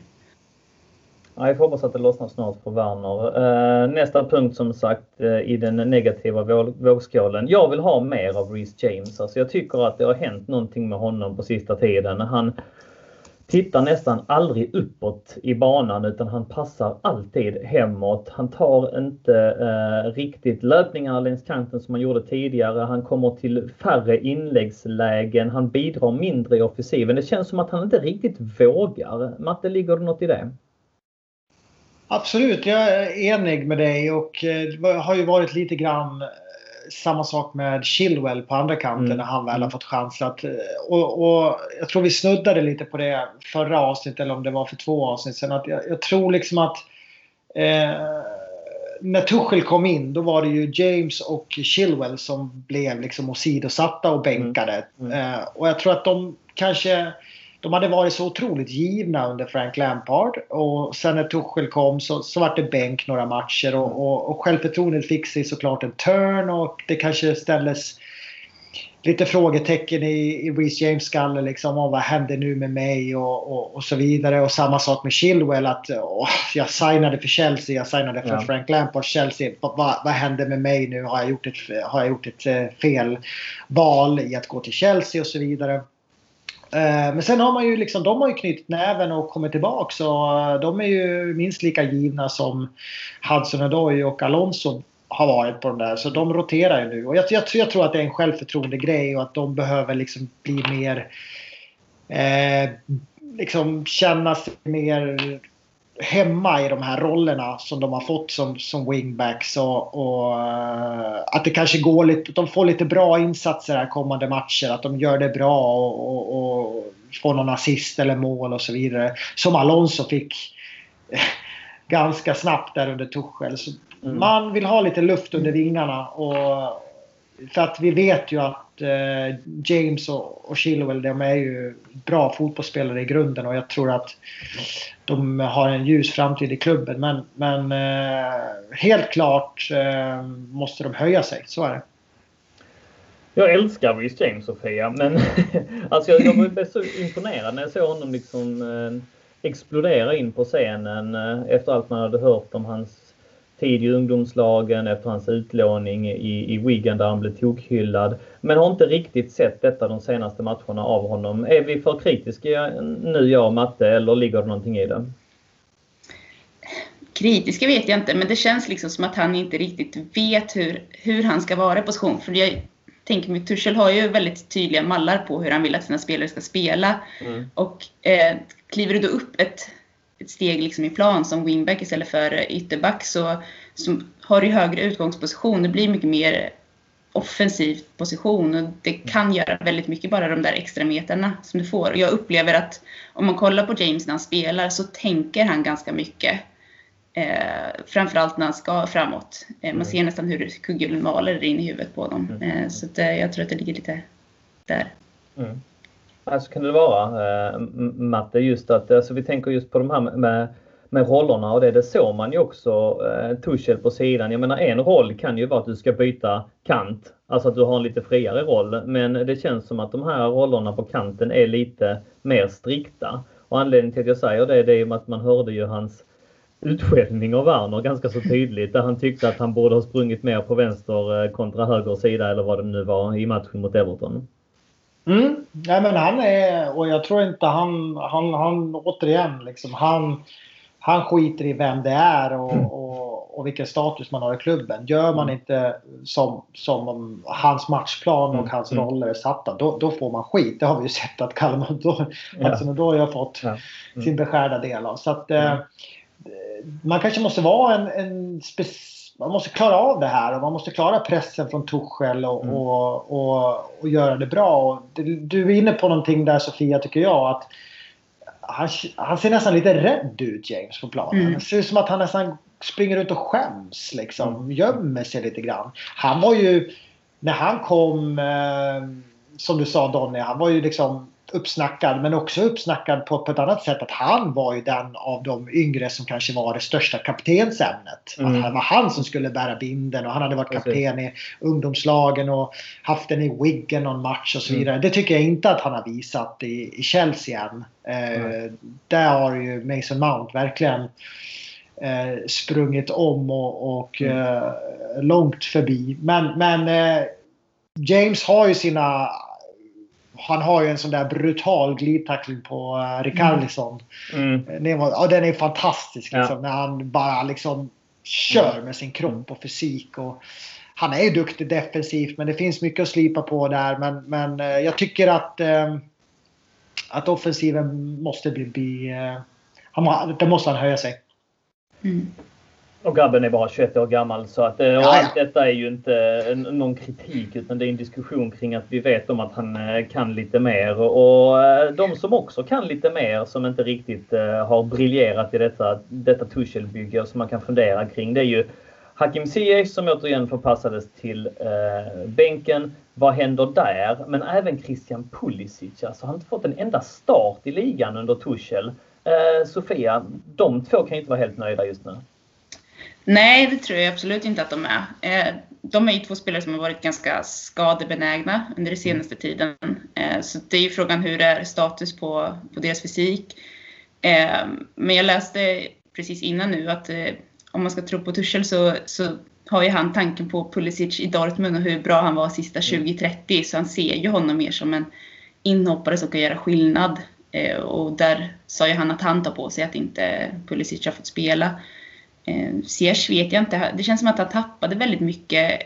Ja, jag får hoppas att det lossnar snart för Werner. Eh, nästa punkt som sagt eh, i den negativa vågskålen. Jag vill ha mer av Reece James. Alltså jag tycker att det har hänt någonting med honom på sista tiden. Han tittar nästan aldrig uppåt i banan utan han passar alltid hemåt. Han tar inte eh, riktigt löpningar längs kanten som han gjorde tidigare. Han kommer till färre inläggslägen. Han bidrar mindre i offensiven. Det känns som att han inte riktigt vågar. Matte, ligger det något i det? Absolut, jag är enig med dig och eh, det har ju varit lite grann samma sak med Chilwell på andra kanten mm. när han väl har mm. fått chans. Att, eh, och, och, jag tror vi snuddade lite på det förra avsnittet eller om det var för två avsnitt sedan. Att jag, jag tror liksom att eh, när Tuchel kom in då var det ju James och Chilwell som blev liksom åsidosatta och bänkade. Mm. Mm. Eh, och jag tror att de kanske de hade varit så otroligt givna under Frank Lampard. Och sen när Tuchel kom så, så var det bänk några matcher och, och, och självförtroendet fick sig såklart en turn och det kanske ställdes lite frågetecken i, i Reece James skalle liksom om vad händer nu med mig och, och, och, så vidare. Och samma sak med Chilwell att åh, jag signade för Chelsea, jag signade för ja. Frank Lampards Chelsea. Vad, vad händer med mig nu? Har jag gjort ett, har jag gjort ett eh, fel val i att gå till Chelsea och så vidare. Eh, men sen har man ju liksom, de har ju knutit näven och kommit tillbaka. Så eh, de är ju minst lika givna som Hudson Odoi och Alonso har varit på de där. Så de roterar ju nu. Och jag, jag, jag tror att det är en självförtroende grej och att de behöver liksom bli mer... Eh, liksom känna sig mer hemma i de här rollerna som de har fått som, som wingbacks. Och, och uh, att det kanske går lite, de får lite bra insatser här kommande matcher. Att de gör det bra och, och, och får någon assist eller mål och så vidare. Som Alonso fick ganska snabbt där under Tuchel. Så mm. Man vill ha lite luft under vingarna. Och, för att vi vet ju att eh, James och, och Chilwell de är ju bra fotbollsspelare i grunden och jag tror att de har en ljus framtid i klubben. Men, men eh, helt klart eh, måste de höja sig, så är det. Jag älskar Rhys James Sofia, men alltså jag, jag blev så imponerad när jag såg honom liksom eh, explodera in på scenen eh, efter allt man hade hört om hans tid i ungdomslagen efter hans utlåning i, i Wigan där han blev tokhyllad. Men har inte riktigt sett detta de senaste matcherna av honom. Är vi för kritiska nu jag och Matte eller ligger det någonting i det? Kritiska vet jag inte men det känns liksom som att han inte riktigt vet hur, hur han ska vara i position. För jag tänker mig, Tuchel har ju väldigt tydliga mallar på hur han vill att sina spelare ska spela. Mm. Och eh, kliver du då upp ett ett steg liksom i plan som wingback istället för ytterback så, så har du högre utgångsposition. Det blir mycket mer offensiv position och det kan göra väldigt mycket bara de där extra meterna som du får. Jag upplever att om man kollar på James när han spelar så tänker han ganska mycket. Eh, framförallt när han ska framåt. Eh, man ser nästan hur kugghjulen maler in i huvudet på dem. Mm. Eh, så att, eh, jag tror att det ligger lite där. Mm. Alltså kan det vara, eh, Matte, just att alltså, vi tänker just på de här med, med rollerna och det, det såg man ju också eh, Tuchel på sidan. Jag menar en roll kan ju vara att du ska byta kant, alltså att du har en lite friare roll. Men det känns som att de här rollerna på kanten är lite mer strikta. Och anledningen till att jag säger det, det är ju att man hörde ju hans utskällning av Werner ganska så tydligt där han tyckte att han borde ha sprungit mer på vänster eh, kontra höger sida eller vad det nu var i matchen mot Everton. Mm. Nej, men han är, och jag tror inte han, han, han återigen liksom, han, han skiter i vem det är och, mm. och, och vilken status man har i klubben. Gör man mm. inte som, som hans matchplan och mm. hans mm. roller är satta, då, då får man skit. Det har vi ju sett att Kalmar då, ja. alltså, då har jag fått ja. mm. sin beskärda del av. Så att, eh, man kanske måste vara en, en man måste klara av det här och man måste klara pressen från Tuchel och, mm. och, och, och, göra det bra. Och du är inne på någonting där Sofia tycker jag. att han, han ser nästan lite rädd ut James på planen. Mm. Det ser ut som att han nästan springer ut och skäms liksom. Mm. Gömmer sig lite grann. Han var ju, när han kom, eh, som du sa Donny, han var ju liksom uppsnackad men också uppsnackad på, på ett annat sätt att han var ju den av de yngre som kanske var det största kaptensämnet. Mm. Att det var han som skulle bära binden och han hade varit kapten i ungdomslagen och haft den i Wiggen någon match och så mm. vidare. Mm. Det tycker jag inte att han har visat i, i Chelsea än. Eh, där har ju Mason Mount verkligen eh, sprungit om och, och mm. eh, långt förbi. Men, men eh, James har ju sina han har ju en sån där brutal glidtackling på uh, Rikarlison. Mm. Mm. Ja, den är fantastisk liksom, ja. när han bara liksom kör med sin kropp och fysik. Och, han är ju duktig defensivt men det finns mycket att slipa på där. Men, men uh, jag tycker att, uh, att offensiven måste bli... bli uh, han, det måste han höja sig. Mm. Och grabben är bara 21 år gammal så att ja, allt detta är ju inte någon kritik utan det är en diskussion kring att vi vet om att han eh, kan lite mer och eh, de som också kan lite mer som inte riktigt eh, har briljerat i detta, detta Tuchel-bygge och som man kan fundera kring det är ju Hakim Ziyech som återigen förpassades till eh, bänken. Vad händer där? Men även Christian Pulisic. Alltså han har inte fått en enda start i ligan under Tuchel. Eh, Sofia, de två kan inte vara helt nöjda just nu. Nej, det tror jag absolut inte att de är. Eh, de är ju två spelare som har varit ganska skadebenägna under den senaste tiden. Eh, så det är ju frågan hur det är status på, på deras fysik. Eh, men jag läste precis innan nu att om man ska tro på Tuchel så, så har ju han tanken på Pulisic i Dortmund och hur bra han var sista 20-30. Mm. Så han ser ju honom mer som en inhoppare som kan göra skillnad. Och där sa ju han att han tar på sig att inte Pulisic har fått spela. Eh, Ziyech vet jag inte. Det känns som att han tappade väldigt mycket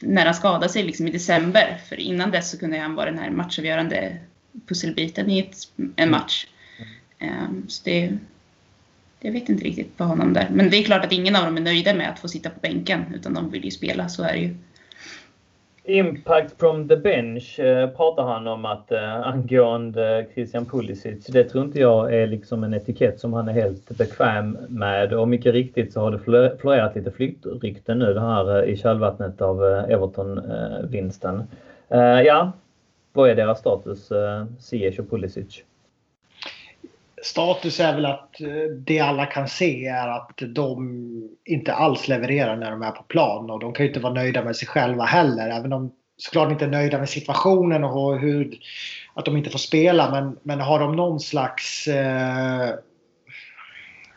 när han skadade sig liksom i december. För innan dess så kunde han vara den här matchavgörande pusselbiten i ett, en match. Um, så det, jag vet inte riktigt på honom där. Men det är klart att ingen av dem är nöjda med att få sitta på bänken. Utan de vill ju spela, så är det ju. Impact from the bench eh, pratar han om att eh, angående Christian Pulisic. Det tror inte jag är liksom en etikett som han är helt bekväm med och mycket riktigt så har det florerat lite flyktrykten nu det här eh, i kölvattnet av eh, Everton-vinsten. Eh, eh, ja, vad är deras status, eh, Ziyech och Pulisic? Status är väl att eh, det alla kan se är att de inte alls levererar när de är på plan och de kan ju inte vara nöjda med sig själva heller. Även om de såklart inte är nöjda med situationen och hur, att de inte får spela. Men, men har de någon slags eh,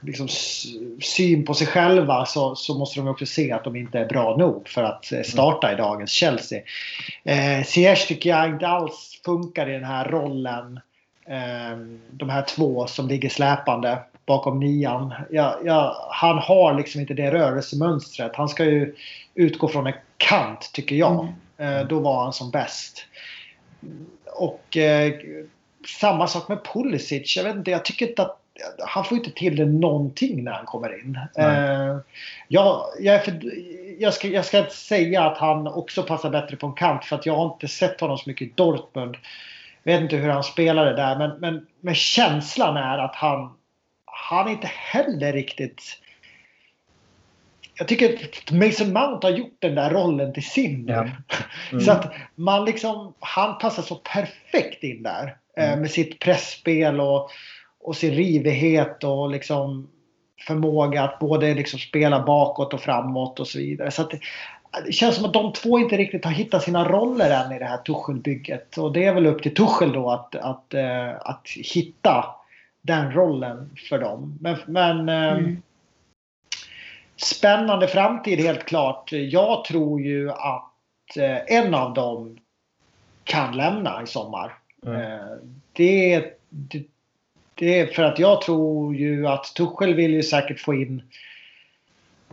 liksom, syn på sig själva så, så måste de också se att de inte är bra nog för att eh, starta i dagens Chelsea. Eh, Ziyech tycker jag inte alls funkar i den här rollen de här två som ligger släpande bakom nian. Ja, ja, han har liksom inte det rörelsemönstret. Han ska ju utgå från en kant tycker jag. Mm. Eh, då var han som bäst. Och eh, samma sak med Pulisic. Jag vet inte, jag tycker inte att han får inte till det någonting när han kommer in. Eh, jag, jag, för, jag, ska, jag ska inte säga att han också passar bättre på en kant för att jag har inte sett honom så mycket i Dortmund vet inte hur han spelade där men, men, men känslan är att han, han inte heller riktigt jag tycker att Mason Mount har gjort den där rollen till sin ja. mm. Så att man liksom, han passar så perfekt in där. Eh, mm. med sitt pressspel och, och sin rivighet och liksom förmåga att både liksom spela bakåt och framåt och så vidare. Så att, det känns som att de två inte riktigt har hittat sina roller än i det här Tuchel-bygget. Och det är väl upp till Tuchel då att, att, äh, att hitta den rollen för dem. Men, men äh, mm. spännande framtid helt klart. Jag tror ju att eh, en av dem kan lämna i sommar. Mm. Det, det, det är för att jag tror ju att Tuchel vill ju säkert få in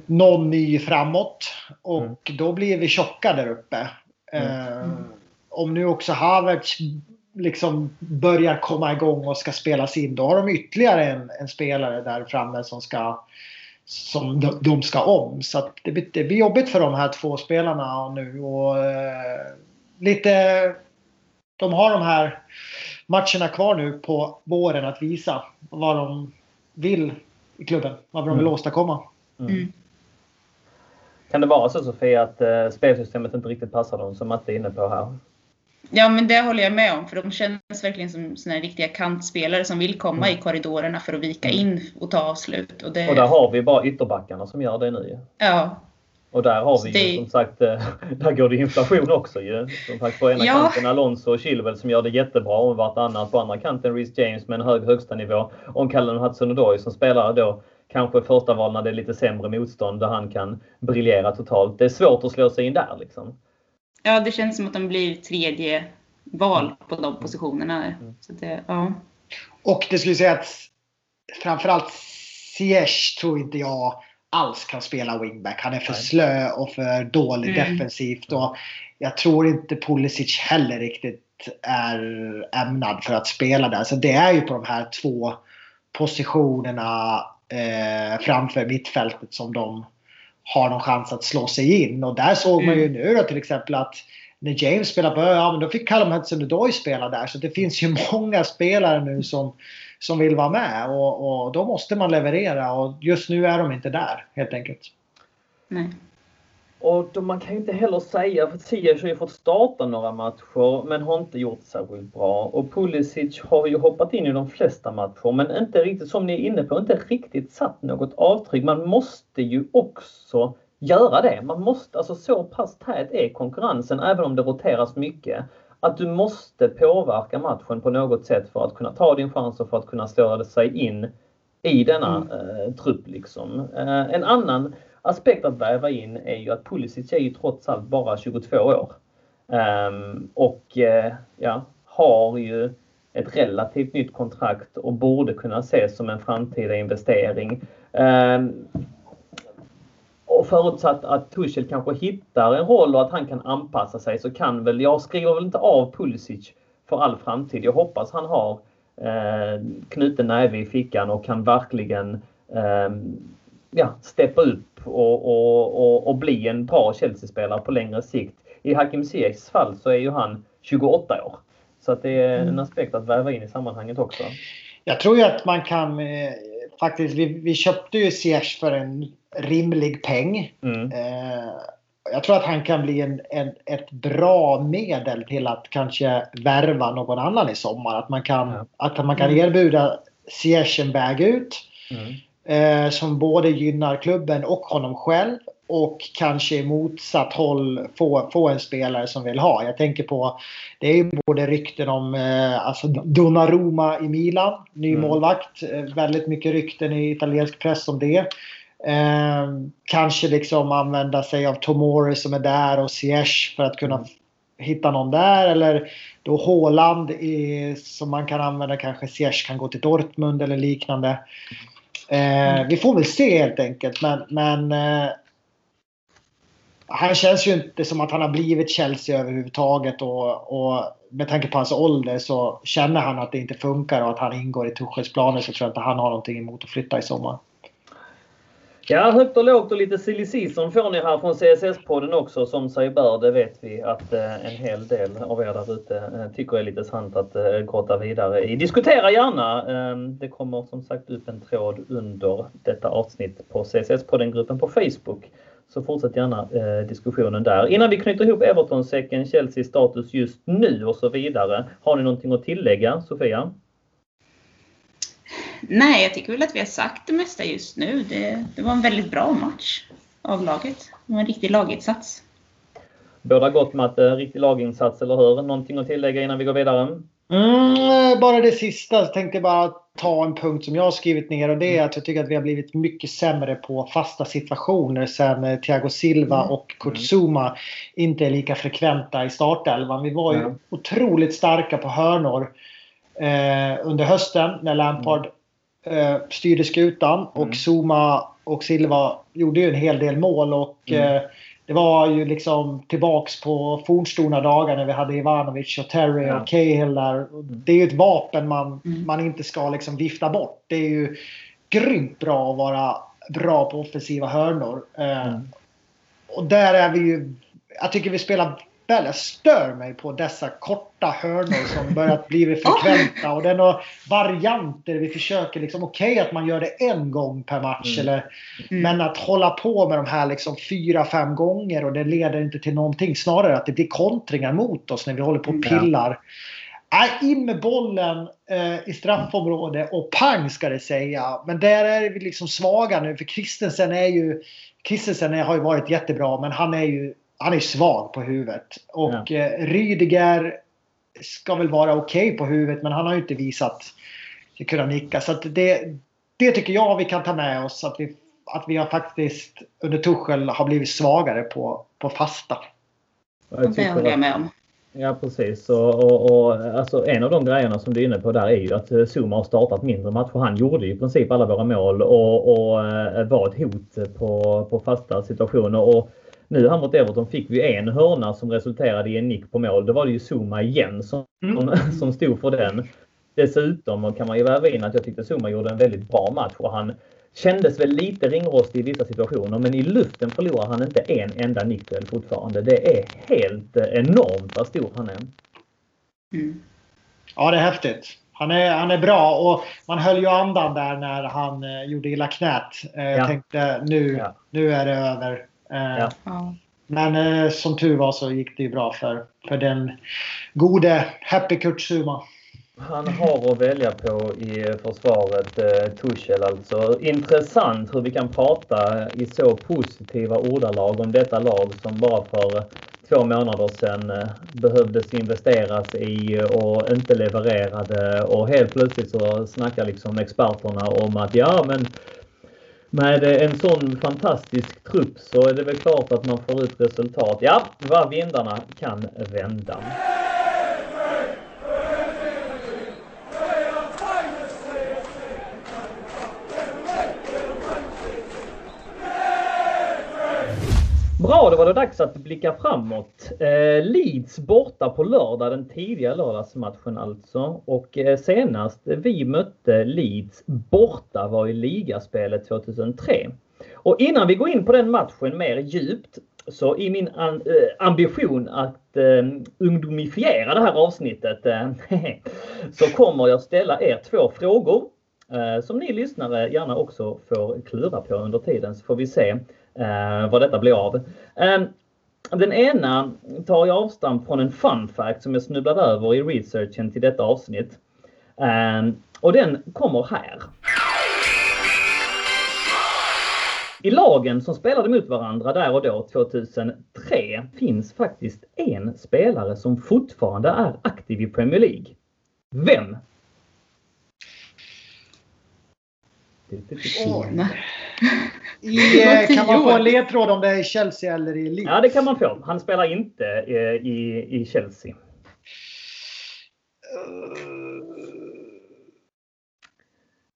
någon ny framåt. Och mm. då blir vi tjocka där uppe. Mm. om nu också Havertz liksom börjar komma igång och ska spelas in. Då har de ytterligare en, en spelare där framme som ska som de, de ska om. Så det det, blir, jobbigt för de här två spelarna nu. Och, eh, lite, de har de här matcherna kvar nu på våren att visa vad de vill i klubben. Vad de vill mm. åstadkomma. Mm. Kan det vara så Sofia att eh, spelsystemet inte riktigt passar dem som Matte är inne på här? Ja, men det håller jag med om. För de känns verkligen som såna riktiga kantspelare som vill komma mm. i korridorerna för att vika mm. in och ta avslut. Och, det... och där har vi bara ytterbackarna som gör det nu Ja. Och där har vi det... ju som sagt, eh, där går det inflation också ju. Som sagt på ena ja. kanten Alonso och Chilwell som gör det jättebra och vartannat. På andra kanten Reece James med en hög högsta nivå. Och Callum Hudson-Odoi som spelar då kanske första val när det är lite sämre motstånd där han kan briljera totalt. Det är svårt att slå sig in där liksom. Ja, det känns som att de blir tredje val på de positionerna. Mm. Så det, ja. Och det skulle säga att framförallt Ziyech tror inte jag alls kan spela wingback. Han är för slö och för dålig mm. defensivt. Och jag tror inte Pulisic heller riktigt är ämnad för att spela där. Så det är ju på de här två positionerna eh, framför mittfältet som de har någon chans att slå sig in. Och där såg man ju mm. nu då till exempel att när James spelade på ja, men då fick Callum Hudson-Odoi spela där. Så det finns ju många spelare nu som, som vill vara med och, och då måste man leverera och just nu är de inte där helt enkelt. Nej. Och då, man kan ju inte heller säga, för Ziyech har ju fått starta några matcher men har inte gjort särskilt bra. Och Pulisic har ju hoppat in i de flesta matcher men inte riktigt, som ni är inne på, inte riktigt satt något avtryck. Man måste ju också göra det. Man måste, alltså så pass tät är konkurrensen även om det roteras mycket. Att du måste påverka matchen på något sätt för att kunna ta din chans och för att kunna slå sig in i denna mm. eh, trupp. Liksom. Eh, en annan aspekt att väva in är ju att Pulisic är ju trots allt bara 22 år. Um, och uh, ja, har ju ett relativt nytt kontrakt och borde kunna ses som en framtida investering. Um, och förutsatt att Tuchel kanske hittar en roll och att han kan anpassa sig så kan väl, jag skriver väl inte av Pulisic för all framtid. Jag hoppas han har eh, knuten näve i fickan och kan verkligen eh, ja, steppa upp och, och, och, och bli en bra Chelsea-spelare på längre sikt. I Hakim Ziyechs fall så är ju han 28 år. Så att det är en mm. aspekt att väva in i sammanhanget också. Jag tror ju att man kan eh, faktiskt, vi, vi köpte ju Ziyech för en rimlig peng. Mm. Eh, jag tror att han kan bli en, en, ett bra medel till att kanske värva någon annan i sommar. Att man kan, ja. att man kan mm. erbjuda Ziyech en väg ut. Mm eh, som både gynnar klubben och honom själv och kanske i motsatt håll få, få en spelare som vill ha. Jag tänker på, det är ju både rykten om eh, alltså Donnarumma i Milan, ny mm. målvakt. Eh, väldigt mycket rykten i italiensk press om det. Eh, kanske liksom använda sig av Tomori som är där och Ziyech för att kunna mm. hitta någon där. Eller då Håland som man kan använda. Kanske Ziyech kan gå till Dortmund eller liknande. Eh, vi får väl se helt enkelt. Men, men eh, han känns ju inte som att han har blivit Chelsea överhuvudtaget. Och, och med tanke på hans ålder så känner han att det inte funkar och att han ingår i Tuchels planer så tror jag inte han har någonting emot att flytta i sommar. Ja, högt och lågt och lite silly season får ni här från CSS-podden också. Som sig bör, det vet vi att eh, en hel del av er där ute eh, tycker är lite sant att eh, grotta vidare i. Diskutera gärna! Ehm, det kommer som sagt upp en tråd under detta avsnitt på CSS-podden-gruppen på Facebook. Så fortsätt gärna eh, diskussionen där. Innan vi knyter ihop Everton-säcken, Chelsea status just nu och så vidare. Har ni någonting att tillägga, Sofia? Nej, jag tycker väl att vi har sagt det mesta just nu. Det, det var en väldigt bra match av laget. Det var en riktig laginsats. Båda gott Matte, riktig laginsats, eller hur? Någonting att tillägga innan vi går vidare? Mm, bara det sista. Jag tänkte bara ta en punkt som jag har skrivit ner och det är att jag tycker att vi har blivit mycket sämre på fasta situationer sen eh, Thiago Silva Mm. och Kurt Zuma inte är lika frekventa i startelvan. Vi var ju otroligt starka på hörnor eh, under hösten när Lampard eh, styrde skutan och Mm. Zuma och Silva gjorde ju en hel del mål och Mm. eh, det var ju liksom tillbaks på fornstora dagar när vi hade Ivanovic och Terry Ja. och Cahill där. Och Det är ju ett vapen man, Mm. man inte ska liksom vifta bort. Det är ju grymt bra att vara bra på offensiva hörnor. Eh, Mm. Och där är vi ju... Jag tycker vi spelar väl. Jag stör mig på dessa korta hörnor som börjat bli frekventa. Och det är några varianter vi försöker liksom. Okej att man gör det en gång per match. Mm. Eller, Mm. men att hålla på med de här liksom fyra, fem gånger och det leder inte till någonting. Snarare att det blir kontringar mot oss när vi håller på och Mm. pillar. Nej, in med bollen eh, i straffområde och pang ska det säga. Men där är vi liksom svaga nu för Christensen är ju Christensen är- har ju varit jättebra men han är ju han är svag på huvudet. Och eh, Rydiger ska väl vara okej på huvudet men han har ju inte visat sig kunna nicka. Så att det, det tycker jag vi kan ta med oss. Att vi, att vi har faktiskt under Tuchel har blivit svagare på, på fasta. Det håller jag med om. Ja precis. Och, och, och, alltså, en av de grejerna som du är inne på där är ju att eh, Zuma har startat mindre matcher. Han gjorde i princip alla våra mål och, och eh, var ett hot på, på fasta situationer. Och nu här mot Everton fick vi en hörna som resulterade i en nick på mål. Då var det ju Zuma igen som, Mm. som stod för den. Dessutom kan man ju väva in att jag tyckte Zuma gjorde en väldigt bra match och han kändes väl lite ringrostig i vissa situationer men i luften förlorar han inte en enda nickduell fortfarande. Det är helt eh, enormt vad stor han är. Mm. Ja, det är häftigt. Han är, han är bra och man höll ju andan där när han eh, gjorde illa knät. Eh, Ja. Jag tänkte nu, Ja. nu är det över. Eh, Ja. Men eh, som tur var så gick det ju bra för, för den gode Happy Kurt Zuma. Han har att välja på i försvaret, eh, Tuchel alltså. Intressant hur vi kan prata i så positiva ordalag om detta lag som bara för två månader sedan eh, behövdes investeras i och inte levererade och helt plötsligt så snackar liksom experterna om att ja men med en sån fantastisk trupp så är det väl klart att man får ut resultat. Ja, vad vindarna kan vända. Bra, då var det dags att blicka framåt. Eh, Leeds borta på lördag, den tidiga lördagsmatchen alltså. Och eh, senast vi mötte Leeds borta var i ligaspelet 2003. Och innan vi går in på den matchen mer djupt så i min an, eh, ambition att eh, ungdomifiera det här avsnittet eh, så kommer jag ställa er två frågor eh, som ni lyssnare gärna också får klura på under tiden så får vi se eh, vad detta blir av. Eh, den ena tar jag avstamp från en fun fact som jag snubblade över i researchen till detta avsnitt. Eh, och den kommer här. I lagen som spelade mot varandra där och då 2003 finns faktiskt en spelare som fortfarande är aktiv i Premier League. Vem? Oj. I, eh, kan man få en ledtråd om det är i Chelsea eller i Leeds? Ja, det kan man få. Han spelar inte eh, i, i Chelsea.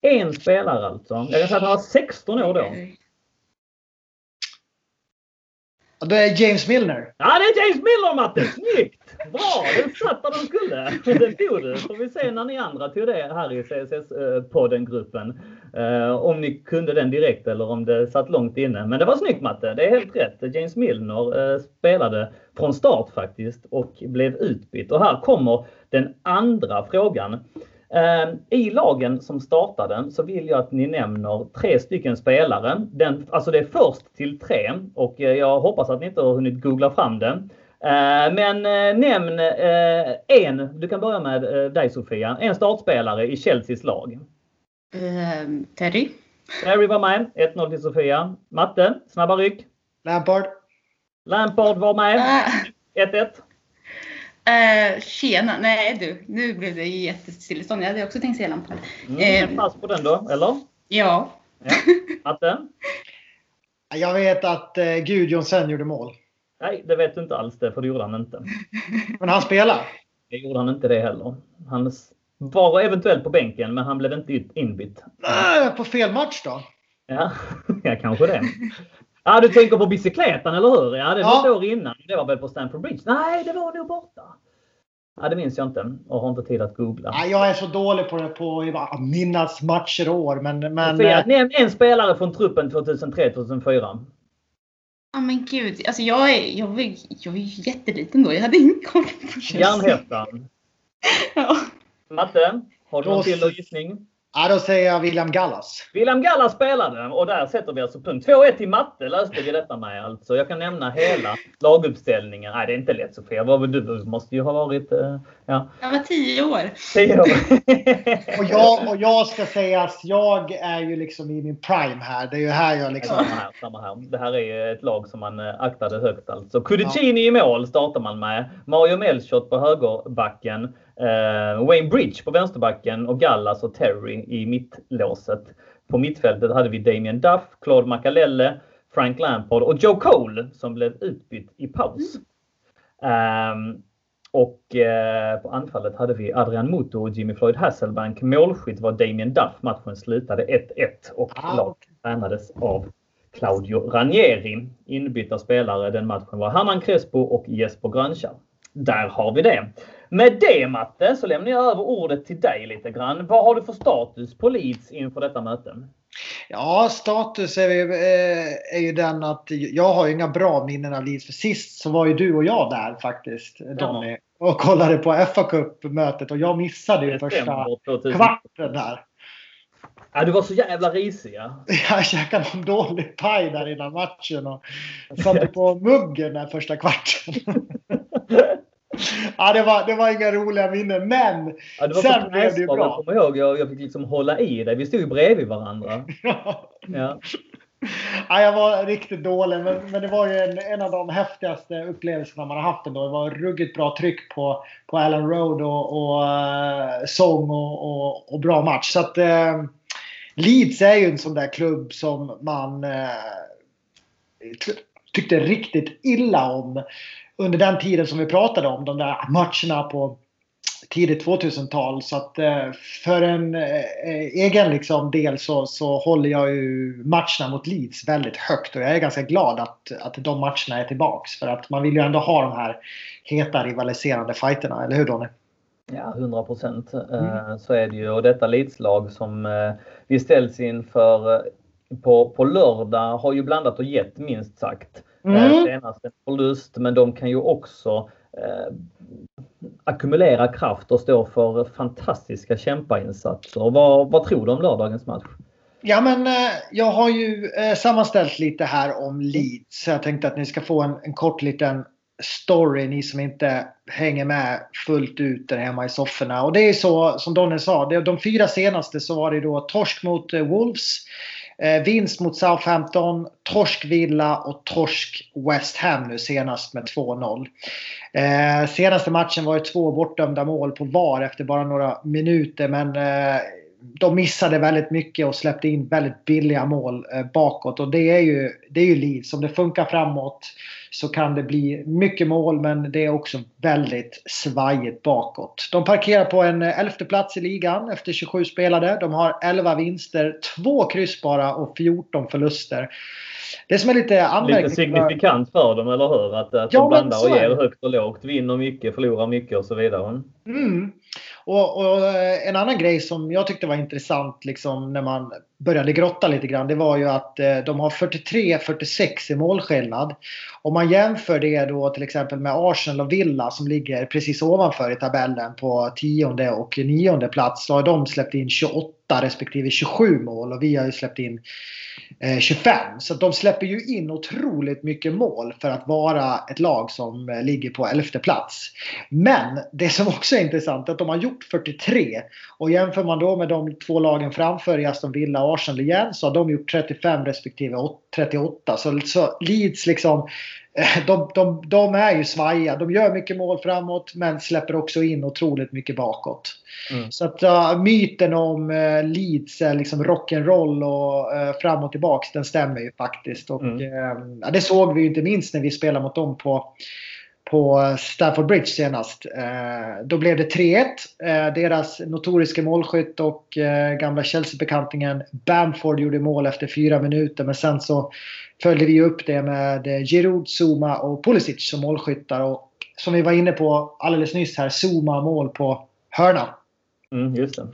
En spelare alltså. Jag kan säga att han var 16 år då. Det är James Milner. Ja, det är James Miller Matte! Snyggt! Bra! Den satt där den skulle. Den tog du. Får vi se när ni andra tog det här i CSS-podden-gruppen. Eh, om ni kunde den direkt eller om det satt långt inne. Men det var snyggt Matte. Det är helt rätt. James Milner eh, spelade från start faktiskt och blev utbytt. Och här kommer den andra frågan. Eh, I lagen som startade så vill jag att ni nämner tre stycken spelare. Den, alltså det är först till tre och jag hoppas att ni inte har hunnit googla fram den. Men nämn en, du kan börja med dig Sofia, en startspelare i Chelseas lag. Uh, Terry. Terry var med, 1-0 till Sofia. Matte, snabba ryck. Lampard. Lampard var med, 1-1. Uh, tjena, nej du, nu blev det jättestillestånd. Jag hade också tänkt säga Lampard. Mm, uh, pass på den då, eller? Ja. ja. Matte? Jag vet att uh, Gudjonsen gjorde mål. Nej, det vet du inte alls det, för det gjorde han inte. Men han spelar? Det gjorde han inte det heller. Han var eventuellt på bänken, men han blev inte inbytt. Äh, på fel match då? Ja, ja kanske det. Ja, du tänker på bicykletan, eller hur? Ja, det var ja. ett år innan. Det var väl på Stamford Bridge? Nej, det var nog borta. Ja, det minns jag inte och har inte tid att googla. Ja, jag är så dålig på det på att minnas matcher och år. Men, men... Nämn en spelare från truppen 2003-2004. Ja men gud, alltså jag är, jag var, jag var jätteliten då. Jag hade ingen koll på Chelsea. Järnhettan. ja. Matte, har du någon till gissning? Ja, då säger jag William Gallas. William Gallas spelade och där sätter vi alltså punkt. 2-1 i matte löste vi detta med alltså. Jag kan nämna hela laguppställningen. Nej, det är inte lätt Sofia. Vad, du måste ju ha varit... Uh, ja. Jag var 10 år. 10 år. och, jag, och jag ska säga att jag är ju liksom i min prime här. Det är ju här jag liksom... Samma här, samma här. Det här är ett lag som man eh, aktade högt alltså. Kudicini ja. i mål startar man med. Mario Melchot på högerbacken. Uh, Wayne Bridge på vänsterbacken och Gallas och Terry i mittlåset. På mittfältet hade vi Damien Duff, Claude Makalele, Frank Lampard och Joe Cole som blev utbytt i paus. Um, och uh, på anfallet hade vi Adrian Muto och Jimmy Floyd Hasselbank. Målskytt var Damien Duff. Matchen slutade 1-1 och ah, laget tränades av Claudio Ranieri. Inbytta spelare den matchen var Herman Crespo och Jesper Grönschar. Där har vi det. Med det Matte så lämnar jag över ordet till dig lite grann. Vad har du för status på Leeds inför detta möte? Ja, status är, är ju den att jag har inga bra minnen av Leeds. För sist så var ju du och jag där faktiskt, Donny. Och kollade på fa Cup-mötet och jag missade ju första kvarten där. Ja, du var så jävla risig. Ja. Jag käkade någon dålig paj där innan matchen och satte på muggen den första kvarten. ja, det var, det var inga roliga minnen, men ja, sen blev det ju bra. Jag kommer ihåg, jag, jag fick liksom hålla i dig. Vi stod ju bredvid varandra. ja. ja. jag var riktigt dålig, men, men det var ju en, en av de häftigaste upplevelserna man har haft ändå. Det var ruggigt bra tryck på, på Allen Road och, och uh, sång och, och, och, bra match. Så att uh, Leeds är ju en sån där klubb som man uh, tyckte riktigt illa om under den tiden som vi pratade om, de där matcherna på tidigt 2000-tal. Så att eh, för en eh, egen liksom del så, så håller jag ju matcherna mot Leeds väldigt högt och jag är ganska glad att, att de matcherna är tillbaks. För att man vill ju ändå ha de här heta rivaliserande fighterna, eller hur Donny? Ja, 100 procent. Eh, mm. Så är det ju. Och detta Leeds-lag som vi ställs inför på, på lördag har ju blandat och gett minst sagt. Mm. Senast en förlust, men de kan ju också eh, ackumulera kraft och stå för fantastiska kämpainsatser. Vad, vad tror du om lördagens match? Ja, men eh, jag har ju eh, sammanställt lite här om Leeds. Jag tänkte att ni ska få en, en kort liten story, ni som inte hänger med fullt ut där hemma i sofforna. Och det är så som Donny sa, de fyra senaste så var det då torsk mot eh, Wolves. Eh, vinst mot Southampton, torsk Villa och torsk West Ham nu senast med 2-0. Eh, senaste matchen var det två bortdömda mål på VAR efter bara några minuter men eh, de missade väldigt mycket och släppte in väldigt billiga mål eh, bakåt. Och det är ju, det är ju Leeds. Om det funkar framåt så kan det bli mycket mål men det är också väldigt svajigt bakåt. De parkerar på en eh, elfte plats i ligan efter 27 spelade. De har 11 vinster, 2 kryss bara och 14 förluster. Det som är lite anmärkningsvärt. Lite signifikant för dem, eller hur? Att, att ja, de blandar och ger högt och lågt. Vinner mycket, förlorar mycket och så vidare. Mm. Och, och, eh, en annan grej som jag tyckte var intressant liksom, när man började grotta lite grann. Det var ju att eh, de har 43-46 i målskillnad. Om man jämför det då till exempel med Arsenal och Villa som ligger precis ovanför i tabellen på tionde och nionde plats. Så har de släppt in 28 respektive 27 mål och vi har ju släppt in Eh, 25. Så de släpper ju in otroligt mycket mål för att vara ett lag som eh, ligger på elfte plats. Men det som också är intressant är att de har gjort 43. Och jämför man då med de två lagen framför i Aston Villa och Arsenal igen så har de gjort 35 respektive 38. Så, så Leeds liksom de, de, de, är ju svaja. De gör mycket mål framåt men släpper också in otroligt mycket bakåt. Mm. Så att uh, myten om uh, Leeds är liksom rock'n'roll och uh, fram och tillbaks den stämmer ju faktiskt. Och, mm. uh, det såg vi ju inte minst när vi spelade mot dem på på Stafford Bridge senast. Eh, då blev det 3-1. Eh, deras notoriska målskytt och eh, gamla Chelsea-bekantingen Bamford gjorde mål efter fyra minuter. Men sen så följde vi upp det med Giroud, Zuma och Pulisic som målskyttar. Och som vi var inne på alldeles nyss här, Zuma mål på hörna. Mm, just det.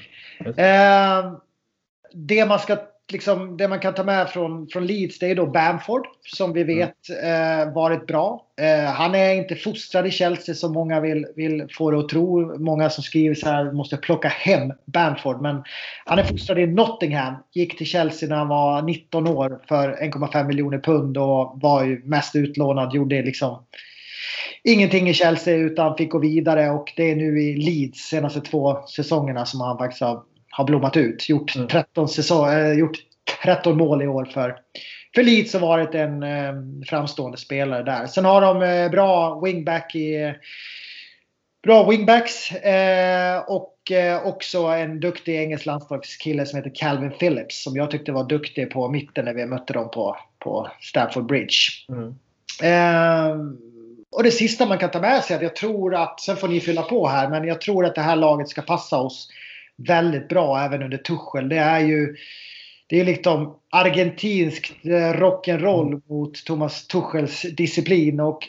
Just det. det man ska liksom, det man kan ta med från, från Leeds det är då Bamford som vi vet eh, varit bra. Eh, han är inte fostrad i Chelsea som många vill, vill få det att tro. Många som skriver så här måste plocka hem Bamford. Men han är fostrad i Nottingham. Gick till Chelsea när han var 19 år för 1,5 miljoner pund och var ju mest utlånad. Gjorde liksom ingenting i Chelsea utan fick gå vidare och det är nu i Leeds senaste två säsongerna som han faktiskt har har blommat ut. Gjort 13, mm. säsong, äh, gjort 13 mål i år för, för Leeds och varit en äh, framstående spelare där. Sen har de äh, bra wingback i Bra wingbacks och också en duktig engelsk landslagskille som heter Calvin Phillips som jag tyckte var duktig på mitten när vi mötte dem på, på Stamford Bridge. Mm. Och det sista man kan ta med sig är att jag tror att, sen får ni fylla på här, men jag tror att det här laget ska passa oss väldigt bra även under Tuchel. Det är ju det är liksom argentinskt eh, rock'n'roll mm. mot Thomas Tuchels disciplin. Och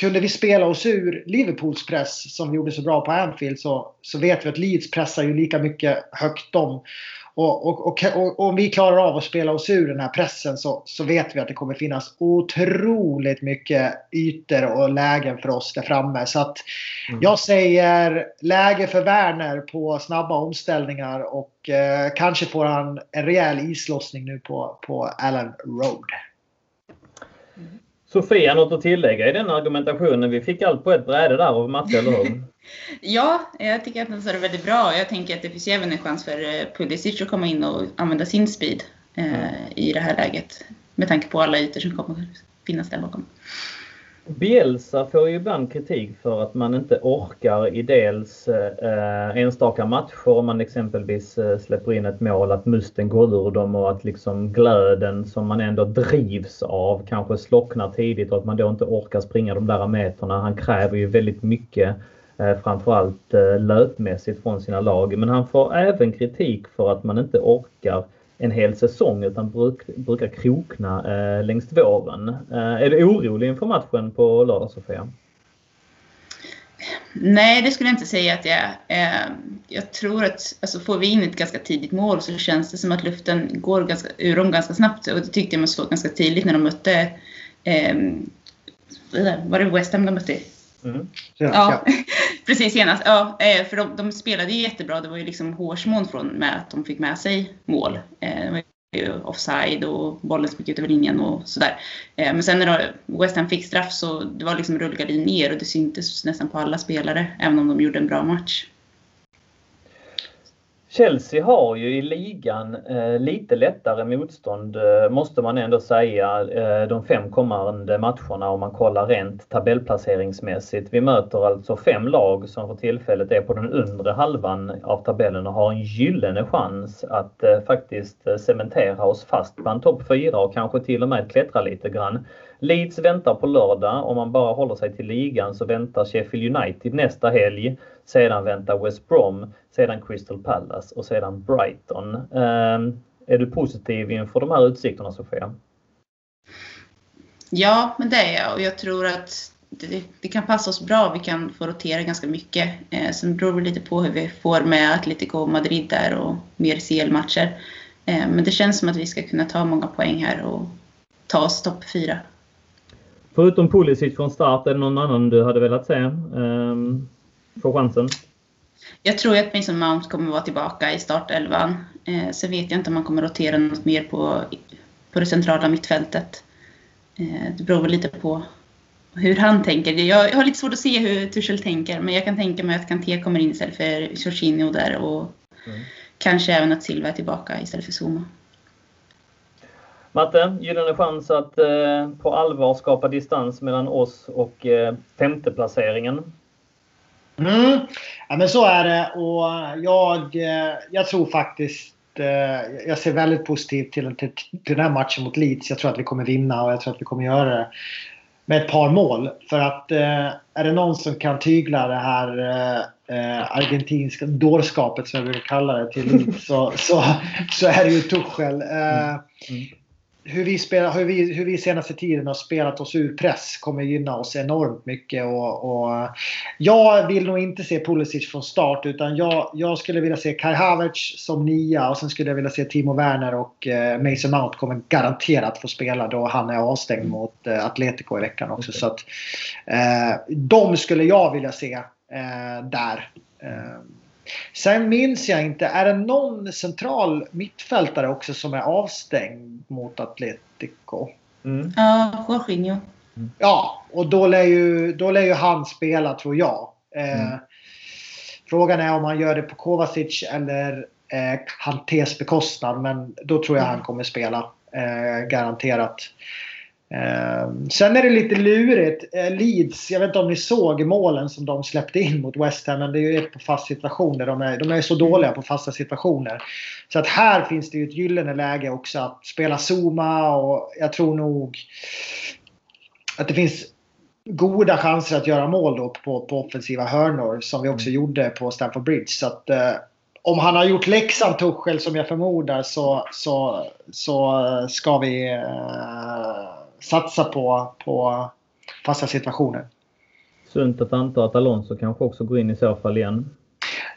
kunde vi spela oss ur Liverpools press som vi gjorde så bra på Anfield så, så vet vi att Leeds pressar ju lika mycket högt dem. Och, och, och, och, om vi klarar av att spela oss ur den här pressen så, så vet vi att det kommer finnas otroligt mycket ytor och lägen för oss där framme. Så att mm. jag säger läge för Werner på snabba omställningar och eh, kanske får han en rejäl islossning nu på, på Allen Road. Sofia, något att tillägga i den argumentationen? Vi fick allt på ett bräde där av Matte, eller hur? ja, jag tycker att den sa det väldigt bra. Jag tänker att det finns även en chans för eh, Pulisic att komma in och använda sin speed eh, i det här läget. Med tanke på alla ytor som kommer finnas där bakom. Bielsa får ju ibland kritik för att man inte orkar i dels eh, enstaka matcher om man exempelvis eh, släpper in ett mål, att musten går ur dem och att liksom glöden som man ändå drivs av kanske slocknar tidigt och att man då inte orkar springa de där meterna. Han kräver ju väldigt mycket eh, framförallt eh, löpmässigt från sina lag. Men han får även kritik för att man inte orkar en hel säsong utan bruk, brukar krokna eh, längs våren. Eh, är du orolig inför matchen på lördag Sofia? Nej, det skulle jag inte säga att jag är. Eh, jag tror att alltså, får vi in ett ganska tidigt mål så känns det som att luften går ganska, ur dem ganska snabbt. Och det tyckte jag man såg ganska tidigt när de mötte eh, var det West Ham de mötte Mm. Ja, precis senast. Ja, eh, för de, de, spelade ju jättebra. Det var ju liksom hårsmån från med att de fick med sig mål. Eh, det var ju offside och bollen som gick ut över linjen och sådär. Eh, men sen när West Ham fick straff så det var liksom rullgardin ner och det syntes nästan på alla spelare, även om de gjorde en bra match. Chelsea har ju i ligan eh, lite lättare motstånd eh, måste man ändå säga eh, de fem kommande matcherna om man kollar rent tabellplaceringsmässigt. Vi möter alltså fem lag som för tillfället är på den undre halvan av tabellen och har en gyllene chans att eh, faktiskt eh, cementera oss fast bland topp fyra och kanske till och med klättra lite grann. Leeds väntar på lördag. Om man bara håller sig till ligan så väntar Sheffield United nästa helg. Sedan väntar West Brom, sedan Crystal Palace och sedan Brighton. Um, är du positiv inför de här utsikterna Sofia? Ja, men det är jag och jag tror att det, det, kan passa oss bra. Vi kan få rotera ganska mycket. Eh, sen beror det lite på hur vi får med Atletico Madrid där och mer CL-matcher. Eh, men det känns som att vi ska kunna ta många poäng här och ta oss topp fyra. Förutom Pulisic från start, är det någon annan du hade velat se um, få chansen? Jag tror att Mason Mount kommer vara tillbaka i startelvan. Eh, sen vet jag inte om man kommer rotera något mer på, på det centrala mittfältet. Eh, det beror väl lite på hur han tänker. Jag, jag har lite svårt att se hur Tuchel tänker, men jag kan tänka mig att Kanté kommer in istället för Jorginho där och mm. kanske även att Silva är tillbaka istället för Zuma. Matte, gyllene chans att eh, på allvar skapa distans mellan oss och eh, femteplaceringen. Mm. Ja, men så är det och jag, eh, jag tror faktiskt eh, jag ser väldigt positivt till, till, till den här matchen mot Leeds. Jag tror att vi kommer vinna och jag tror att vi kommer göra det med ett par mål. För att eh, är det någon som kan tygla det här eh, eh argentinska dårskapet som jag brukar kalla det till Leeds så, så, så är det ju Tuchel. Eh, mm. mm. Mm hur vi, spelar, hur, vi, hur vi senaste tiden har spelat oss ur press kommer gynna oss enormt mycket. Och, och jag vill nog inte se Pulisic från start utan jag, jag skulle vilja se Kai Havertz som nia och sen skulle jag vilja se Timo Werner och eh, Mason Mount kommer garanterat få spela då han är avstängd mot eh, Atletico i veckan också. Så att, eh, de skulle jag vilja se eh, där. Eh, Sen minns jag inte, är det någon central mittfältare också som är avstängd mot Atletico? Mm. Ja, Jorginho. Mm. Ja, och då lär, ju, då lär ju han spela tror jag. Eh, mm. Frågan är om han gör det på Kovacic eller eh, bekostnad. Men då tror jag mm. han kommer spela. Eh, garanterat. Ehm, sen är det lite lurigt. Eh, Leeds, jag vet inte om ni såg målen som de släppte in mot West Ham. Men det är ju ett på fast situationer. De är, de är så dåliga på fasta situationer. Så att här finns det ju ett gyllene läge också att spela Zuma och jag tror nog att det finns goda chanser att göra mål då på, på offensiva hörnor som vi också mm. gjorde på Stamford Bridge. Så att, eh, om han har gjort läxan Tuchel som jag förmodar så, så, så ska vi eh, satsa på, på fasta situationer. Sunt att anta att Alonso kanske också går in i så fall igen.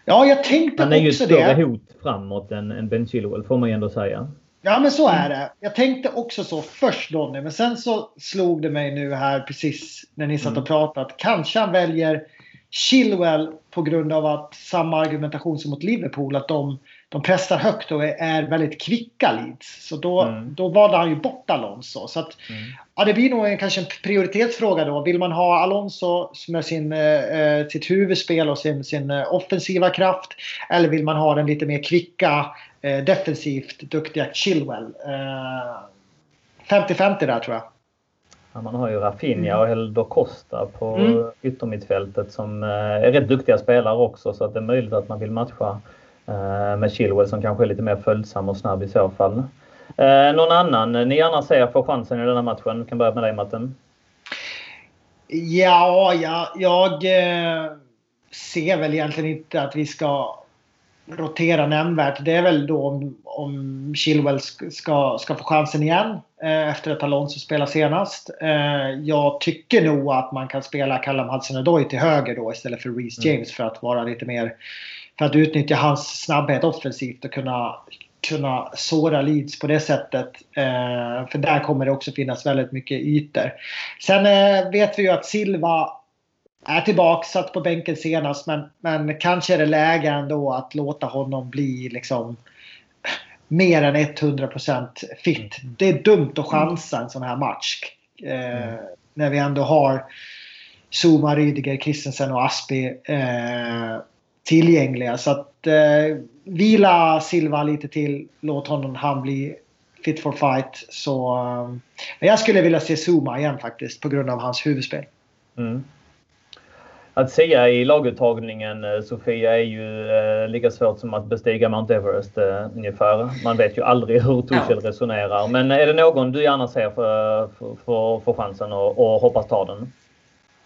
Ja, jag tänkte också det. Han är ju ett större det. hot framåt än, än Ben Chilwell får man ju ändå säga. Ja, men så är det. Jag tänkte också så först Donny, men sen så slog det mig nu här precis när ni satt och mm. pratade att kanske han väljer Chilwell på grund av att samma argumentation som mot Liverpool, att de de pressar högt och är väldigt kvicka Leeds. Så då, mm. då valde han ju bort Alonso. Så att, mm. ja, det blir nog en, kanske en prioritetsfråga då. Vill man ha Alonso med sin, eh, sitt huvudspel och sin, sin eh, offensiva kraft? Eller vill man ha den lite mer kvicka, eh, defensivt duktiga Chilwell? 50-50 eh, där tror jag. Ja, man har ju Rafinha och Helder Costa på mm. yttermittfältet som eh, är rätt duktiga spelare också så att det är möjligt att man vill matcha Eh, med Chilwell som kanske är lite mer följsam och snabb i så fall. Eh, någon annan ni gärna ser får chansen i den här matchen? Vi kan börja med dig Matten. Ja, ja jag eh, ser väl egentligen inte att vi ska rotera nämnvärt. Det är väl då om, om Chilwell ska, ska få chansen igen eh, efter att Alonso spelar senast. Eh, jag tycker nog att man kan spela Callum Hudson-Odoi till höger då istället för Reece mm. James mm. för att vara lite mer för att utnyttja hans snabbhet offensivt och kunna, kunna såra Leeds på det sättet. Eh, för där kommer det också finnas väldigt mycket ytor. Sen eh, vet vi ju att Silva är tillbaka, satt på bänken senast men, men kanske är det läge ändå att låta honom bli liksom mer än 100% fit. Det är dumt att chansa en sån här match. Eh, mm. När vi ändå har Zuma, Rydiger, Christensen och Aspi eh, tillgängliga. Så att eh, vila Silva lite till. Låt honom han bli fit for fight. Så, eh, men jag skulle vilja se Zuma igen faktiskt på grund av hans huvudspel. Mm. Att säga i laguttagningen eh, Sofia är ju eh, lika svårt som att bestiga Mount Everest eh, ungefär. Man vet ju aldrig hur Tuchel ja. resonerar. Men är det någon du gärna ser för, för, för, för chansen och, och hoppas ta den?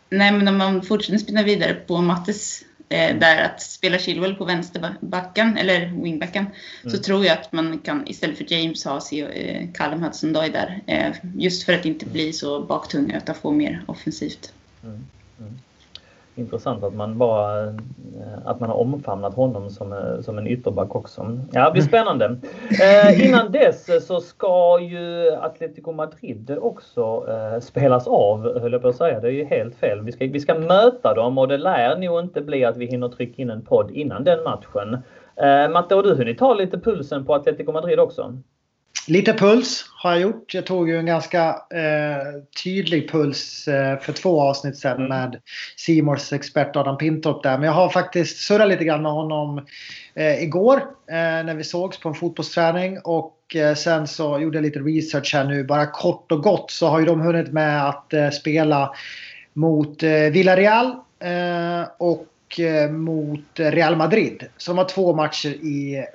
Nej, men om man fortsätter spinna vidare på Mattes där att spela Chilwell på vänsterbacken eller wingbacken mm. så tror jag att man kan istället för James ha eh, Callum Hudson-Doy där. Eh, just för att inte bli så baktunga utan få mer offensivt. Mm. Mm intressant att man bara eh, att man har omfamnat honom som, eh, som en ytterback också. Ja, det blir spännande. Eh, innan dess så ska ju Atletico Madrid också eh, spelas av, höll jag på att säga. Det är ju helt fel. Vi ska, vi ska möta dem och det lär nog inte bli att vi hinner trycka in en podd innan den matchen. Eh, Matte, har du hunnit ta lite pulsen på Atletico Madrid också? Lite puls har jag gjort. Jag tog ju en ganska eh, tydlig puls eh, för två avsnitt sedan mm. med Simors expert Adam Pintorp där. Men jag har faktiskt surrat lite grann med honom eh, igår eh, när vi sågs på en fotbollsträning. Och eh, sen så gjorde jag lite research här nu. Bara kort och gott så har ju de hunnit med att eh, spela mot Villarreal och mot Real Madrid. Så de har två matcher i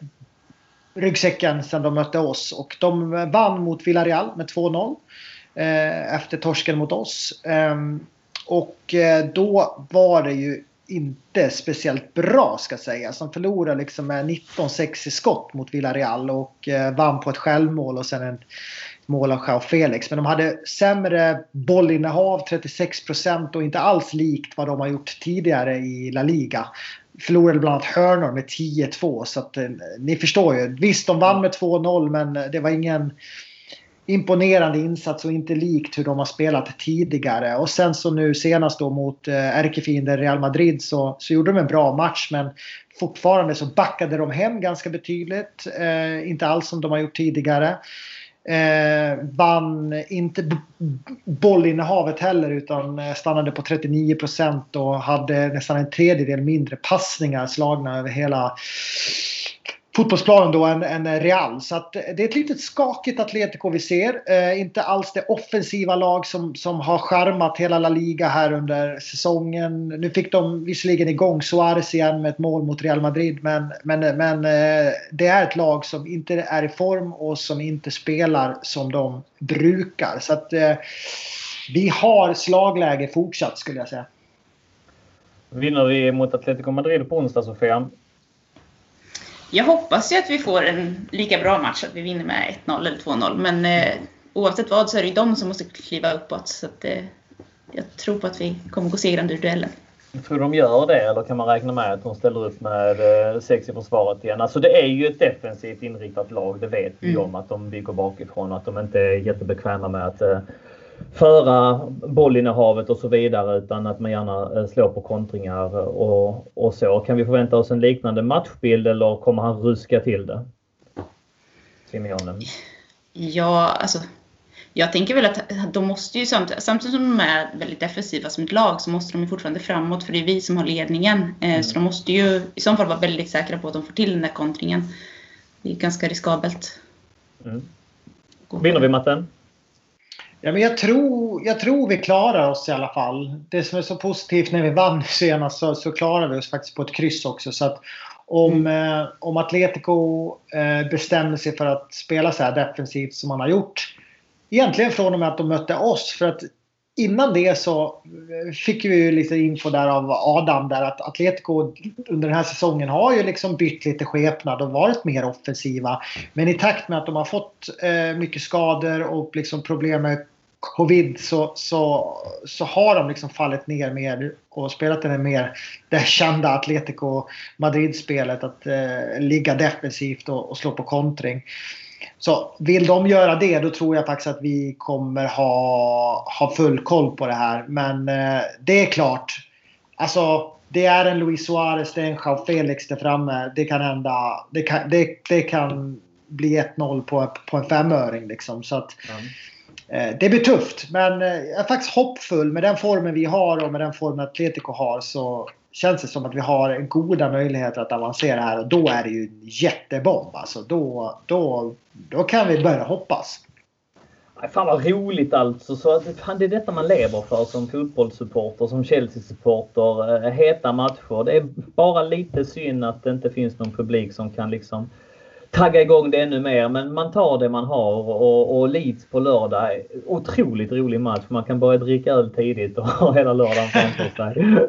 ryggsäcken sen de mötte oss. Och de vann mot Villarreal med 2-0 eh, efter torsken mot oss. Ehm, och eh, då var det ju inte speciellt bra ska sägas. De förlorade liksom med 19-6 i skott mot Villarreal och eh, vann på ett självmål och sen en mål av Jao Felix. Men de hade sämre bollinnehav, 36 procent och inte alls likt vad de har gjort tidigare i La Liga förlorade bland annat hörnor med 10-2. Så att, eh, ni förstår ju. Visst, de vann med 2-0 men det var ingen imponerande insats och inte likt hur de har spelat tidigare. Och sen så nu senast då mot eh, ärkefienden Real Madrid så, så gjorde de en bra match men fortfarande så backade de hem ganska betydligt. Eh, inte alls som de har gjort tidigare. Eh, vann inte bollinnehavet heller utan eh, stannade på 39 procent och hade nästan en tredjedel mindre passningar slagna över hela fotbollsplanen då än, än Real. Så att det är ett litet skakigt Atletico vi ser. Eh, inte alls det offensiva lag som, som har charmat hela La Liga här under säsongen. Nu fick de visserligen igång Suarez igen med ett mål mot Real Madrid. Men, men, men eh, det är ett lag som inte är i form och som inte spelar som de brukar. Så att eh, vi har slagläge fortsatt skulle jag säga. Vinner vi mot Atletico Madrid på onsdag Sofia jag hoppas ju att vi får en lika bra match, att vi vinner med 1-0 eller 2-0. Men eh, oavsett vad så är det ju de som måste kliva uppåt. Så att, eh, jag tror på att vi kommer gå segrande ur duellen. Tror de gör det eller kan man räkna med att de ställer upp med eh, sex i försvaret igen? Alltså det är ju ett defensivt inriktat lag. Det vet vi mm. om att de bygger bakifrån och att de inte är jättebekväma med att eh, föra bollinnehavet och så vidare utan att man gärna eh, slår på kontringar och, och så. Kan vi förvänta oss en liknande matchbild eller kommer han ruska till det? Simeone? Ja, alltså jag tänker väl att de måste ju samtidigt, samtidigt som de är väldigt defensiva som ett lag så måste de ju fortfarande framåt för det är vi som har ledningen. Eh, mm. Så de måste ju i så fall vara väldigt säkra på att de får till den där kontringen. Det är ganska riskabelt. Mm. Vinner vi matten? Ja, men jag, tror, jag tror vi klarar oss i alla fall. Det som är så positivt när vi vann senast så, så klarar vi oss faktiskt på ett kryss också. Så att om, mm. eh, om Atletico eh, bestämmer sig för att spela så här defensivt som man har gjort. Egentligen från och med att de mötte oss. För att innan det så eh, fick vi ju lite info där av Adam där att Atletico under den här säsongen har ju liksom bytt lite skepnad och varit mer offensiva. Men i takt med att de har fått eh, mycket skador och liksom problem med covid så, så, så har de liksom fallit ner mer och spelat det mer det kända Atletico Madrid-spelet att eh, ligga defensivt och, och, slå på kontring. Så vill de göra det då tror jag faktiskt att vi kommer ha, ha full koll på det här. Men eh, det är klart. Alltså det är en Luis Suarez, det är en Jao Felix där framme. Det kan hända. Det kan, det, det kan bli 1-0 på, på en femöring liksom. Så att, mm. Eh, det blir tufft, men eh, jag är faktiskt hoppfull. Med den formen vi har och med den formen Atletico har så känns det som att vi har goda möjligheter att avancera här. Och då är det ju en jättebomb. Alltså, då, då, då kan vi börja hoppas. Fan vad roligt alltså. Så att, fan, det är detta man lever för som fotbollssupporter, som Chelsea-supporter. Eh, heta matcher. Det är bara lite synd att det inte finns någon publik som kan liksom tagga igång det ännu mer. Men man tar det man har och, och Leeds på lördag. Otroligt rolig match. Man kan börja dricka öl tidigt och ha hela lördagen framför sig.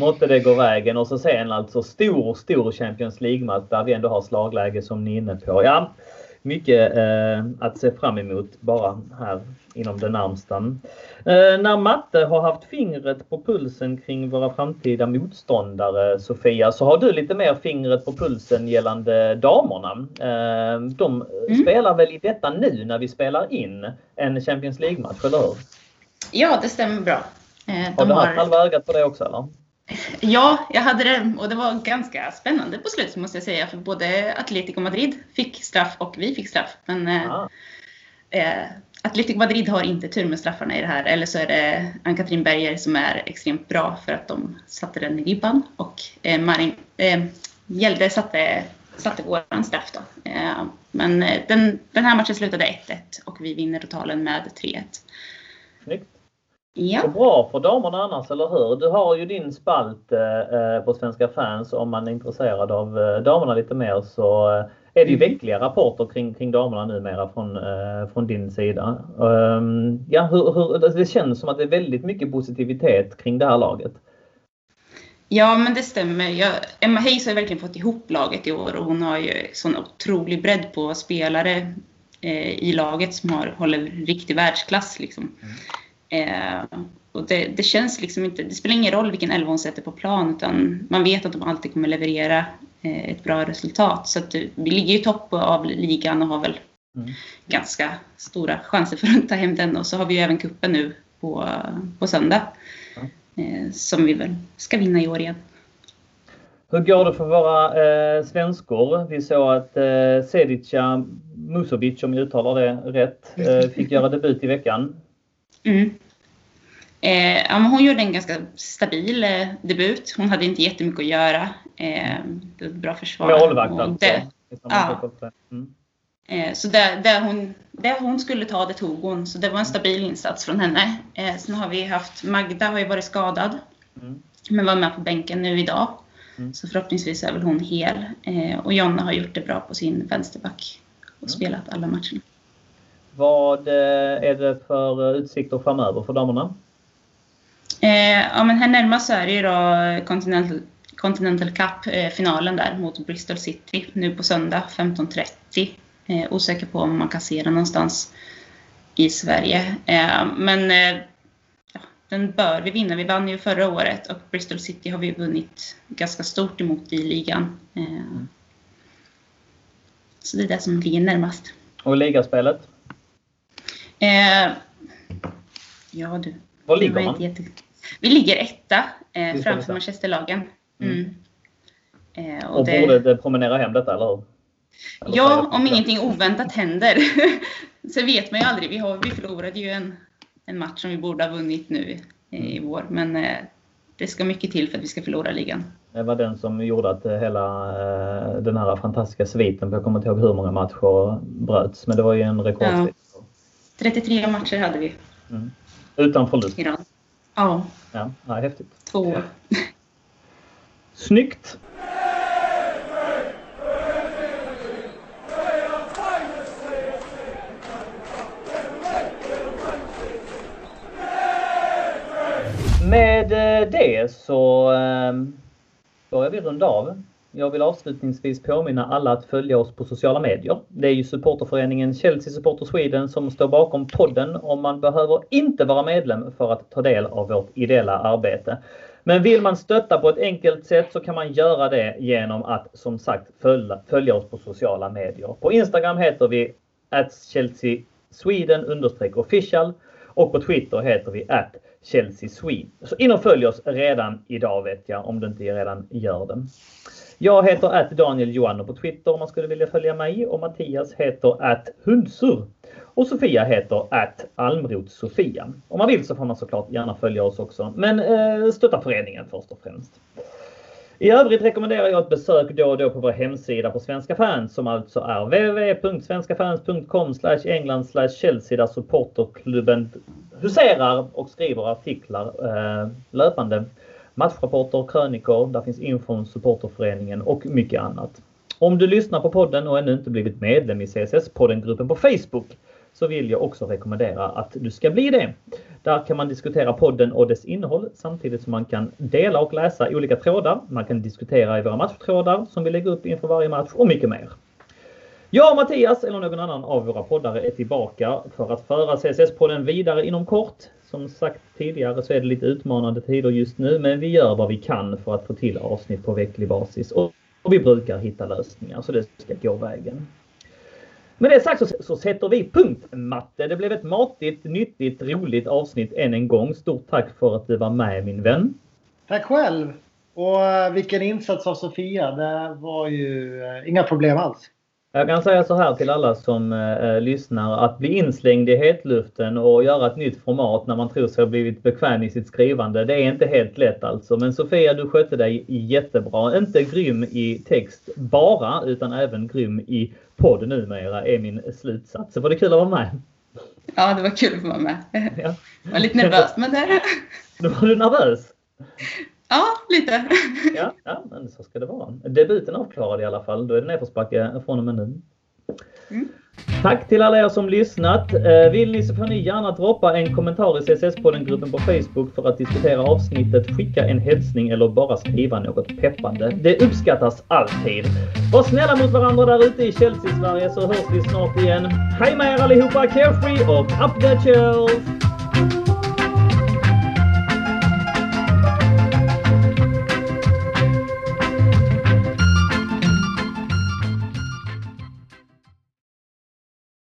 Måtte det gå vägen. Och så sen alltså stor, stor Champions League-match där vi ändå har slagläge som ni är inne på. Ja, mycket eh, att se fram emot bara här inom det närmsta. Eh, när Matte har haft fingret på pulsen kring våra framtida motståndare Sofia så har du lite mer fingret på pulsen gällande damerna. Eh, de mm. spelar väl i detta nu när vi spelar in en Champions League-match, eller hur? Ja, det stämmer bra. Eh, har du haft halva ögat på det också eller? Ja, jag hade det och det var ganska spännande på slutet måste jag säga. För både Atletico Madrid fick straff och vi fick straff. Men ah. eh, Atletico Madrid har inte tur med straffarna i det här. Eller så är det Ann-Katrin Berger som är extremt bra för att de satte den i ribban. Och eh, Marin eh, Gälde satte, satte våran straff då. Eh, men eh, den, den här matchen slutade 1-1 och vi vinner totalen med 3-1. Snyggt. Ja. Så bra för damerna annars, eller hur? Du har ju din spalt eh, på Svenska fans om man är intresserad av eh, damerna lite mer så eh, är det ju mm. veckliga rapporter kring, kring damerna numera från, eh, från din sida. Um, ja, hur, hur, det känns som att det är väldigt mycket positivitet kring det här laget. Ja, men det stämmer. Jag, Emma Hayes har verkligen fått ihop laget i år och hon har ju sån otrolig bredd på spelare eh, i laget som har, håller riktig världsklass. Liksom. Mm. Eh, och det, det, känns liksom inte, det spelar ingen roll vilken elva hon sätter på plan utan man vet att de alltid kommer leverera eh, ett bra resultat. Så att vi ligger i topp av ligan och har väl mm. ganska stora chanser för att ta hem den. Och så har vi ju även kuppen nu på, på söndag. Mm. som vi väl ska vinna i år igen. Hur går det för våra eh, svenskor? Vi såg att eh, Sedica Musovic, om jag uttalar det rätt, eh, fick göra debut i veckan. Mm. Eh, ja, hon gjorde en ganska stabil eh, debut. Hon hade inte jättemycket att göra. Eh, det var ett bra försvar. Målvakt alltså? Ja. Mm. Eh, så det, det, hon, det hon skulle ta, det tog hon. Så det var en stabil insats från henne. Eh, sen har vi haft, Magda har ju varit skadad. Mm. Men var med på bänken nu idag. Mm. Så förhoppningsvis är väl hon hel. Eh, och Jonna har gjort det bra på sin vänsterback. Och mm. spelat alla matcherna. Vad eh, är det för utsikter framöver för damerna? Eh, ja, men här närmast så är det ju då Continental, Continental Cup-finalen där mot Bristol City nu på söndag 15.30. Eh, osäker på om man kan se den någonstans i Sverige. Eh, men eh, ja, den bör vi vinna. Vi vann ju förra året och Bristol City har vi vunnit ganska stort emot i ligan. Eh, mm. Så det är det som ligger närmast. Och ligaspelet? Eh, ja du. Var ligger man? Jätte... Vi ligger etta eh, framför Manchesterlagen. Mm. Mm. Eh, och, och det... borde det promenera hem detta, eller hur? Eller ja, om ingenting oväntat händer. så vet man ju aldrig. Vi, har, vi förlorade ju en, en match som vi borde ha vunnit nu i mm. vår. Men eh, det ska mycket till för att vi ska förlora ligan. Det var den som gjorde att hela eh, den här fantastiska sviten, jag kommer inte ihåg hur många matcher bröts, men det var ju en rekordsvit. Ja. 33 matcher hade vi. Mm. Utan förlust? Ja. Ja, ja häftigt. Två. Snyggt! Med eh, det så ehm, börjar vi runda av. Jag vill avslutningsvis påminna alla att följa oss på sociala medier. Det är ju supporterföreningen Chelsea Supporter Sweden som står bakom podden och man behöver inte vara medlem för att ta del av vårt ideella arbete. Men vill man stötta på ett enkelt sätt så kan man göra det genom att som sagt följa, följa oss på sociala medier. På Instagram heter vi at Chelsea Sweden official och på Twitter heter vi at Chelsea Sweden. Så in och följ oss redan idag vet jag om du inte redan gör det. Jag heter att Daniel Joanno på Twitter om man skulle vilja följa mig och Mattias heter att Hundsur. Och Sofia heter att Almrot Sofia. Om man vill så får man såklart gärna följa oss också. Men eh, stötta föreningen först och främst. I övrigt rekommenderar jag ett besök då och då på vår hemsida på Svenska fans som alltså är www.svenskafans.com England Chelsea där supporterklubben huserar och skriver artiklar eh, löpande matchrapporter, krönikor, där finns info om supporterföreningen och mycket annat. Om du lyssnar på podden och ännu inte blivit medlem i CSS-poddengruppen på Facebook så vill jag också rekommendera att du ska bli det. Där kan man diskutera podden och dess innehåll samtidigt som man kan dela och läsa olika trådar. Man kan diskutera i våra matchtrådar som vi lägger upp inför varje match och mycket mer. Jag och Mattias eller någon annan av våra poddare är tillbaka för att föra CSS-podden vidare inom kort. Som sagt tidigare så är det lite utmanande tider just nu men vi gör vad vi kan för att få till avsnitt på vecklig basis och, vi brukar hitta lösningar så det ska gå vägen. Med det sagt så, så sätter vi punkt Matte. Det blev ett matigt, nyttigt, roligt avsnitt än en gång. Stort tack för att du var med min vän. Tack själv! Och eh, vilken insats av Sofia. Det var ju eh, inga problem alls. Jag kan säga så här till alla som eh, lyssnar att bli inslängd i hetluften och göra ett nytt format när man tror sig ha blivit bekväm i sitt skrivande. Det är inte helt lätt alltså. Men Sofia, du skötte dig jättebra. Inte grym i text bara, utan även grym i podd numera är min slutsats. Så var det kul att vara med. Ja, det var kul att vara med. Ja. Jag var lite nervös, men det... Då var du nervös? Ja, lite. Ja, ja, men så ska det vara. Debuten avklarad i alla fall. Då är det nedförsbacke från och med nu. Mm. Tack till alla er som lyssnat. Eh, vill ni så får ni gärna droppa en kommentar i CSS-podden-gruppen på Facebook för att diskutera avsnittet, skicka en hälsning eller bara skriva något peppande. Det uppskattas alltid. Var snälla mot varandra där ute i Chelsea-Sverige så hörs vi snart igen. Hej med er allihopa! Carefree och up the chills!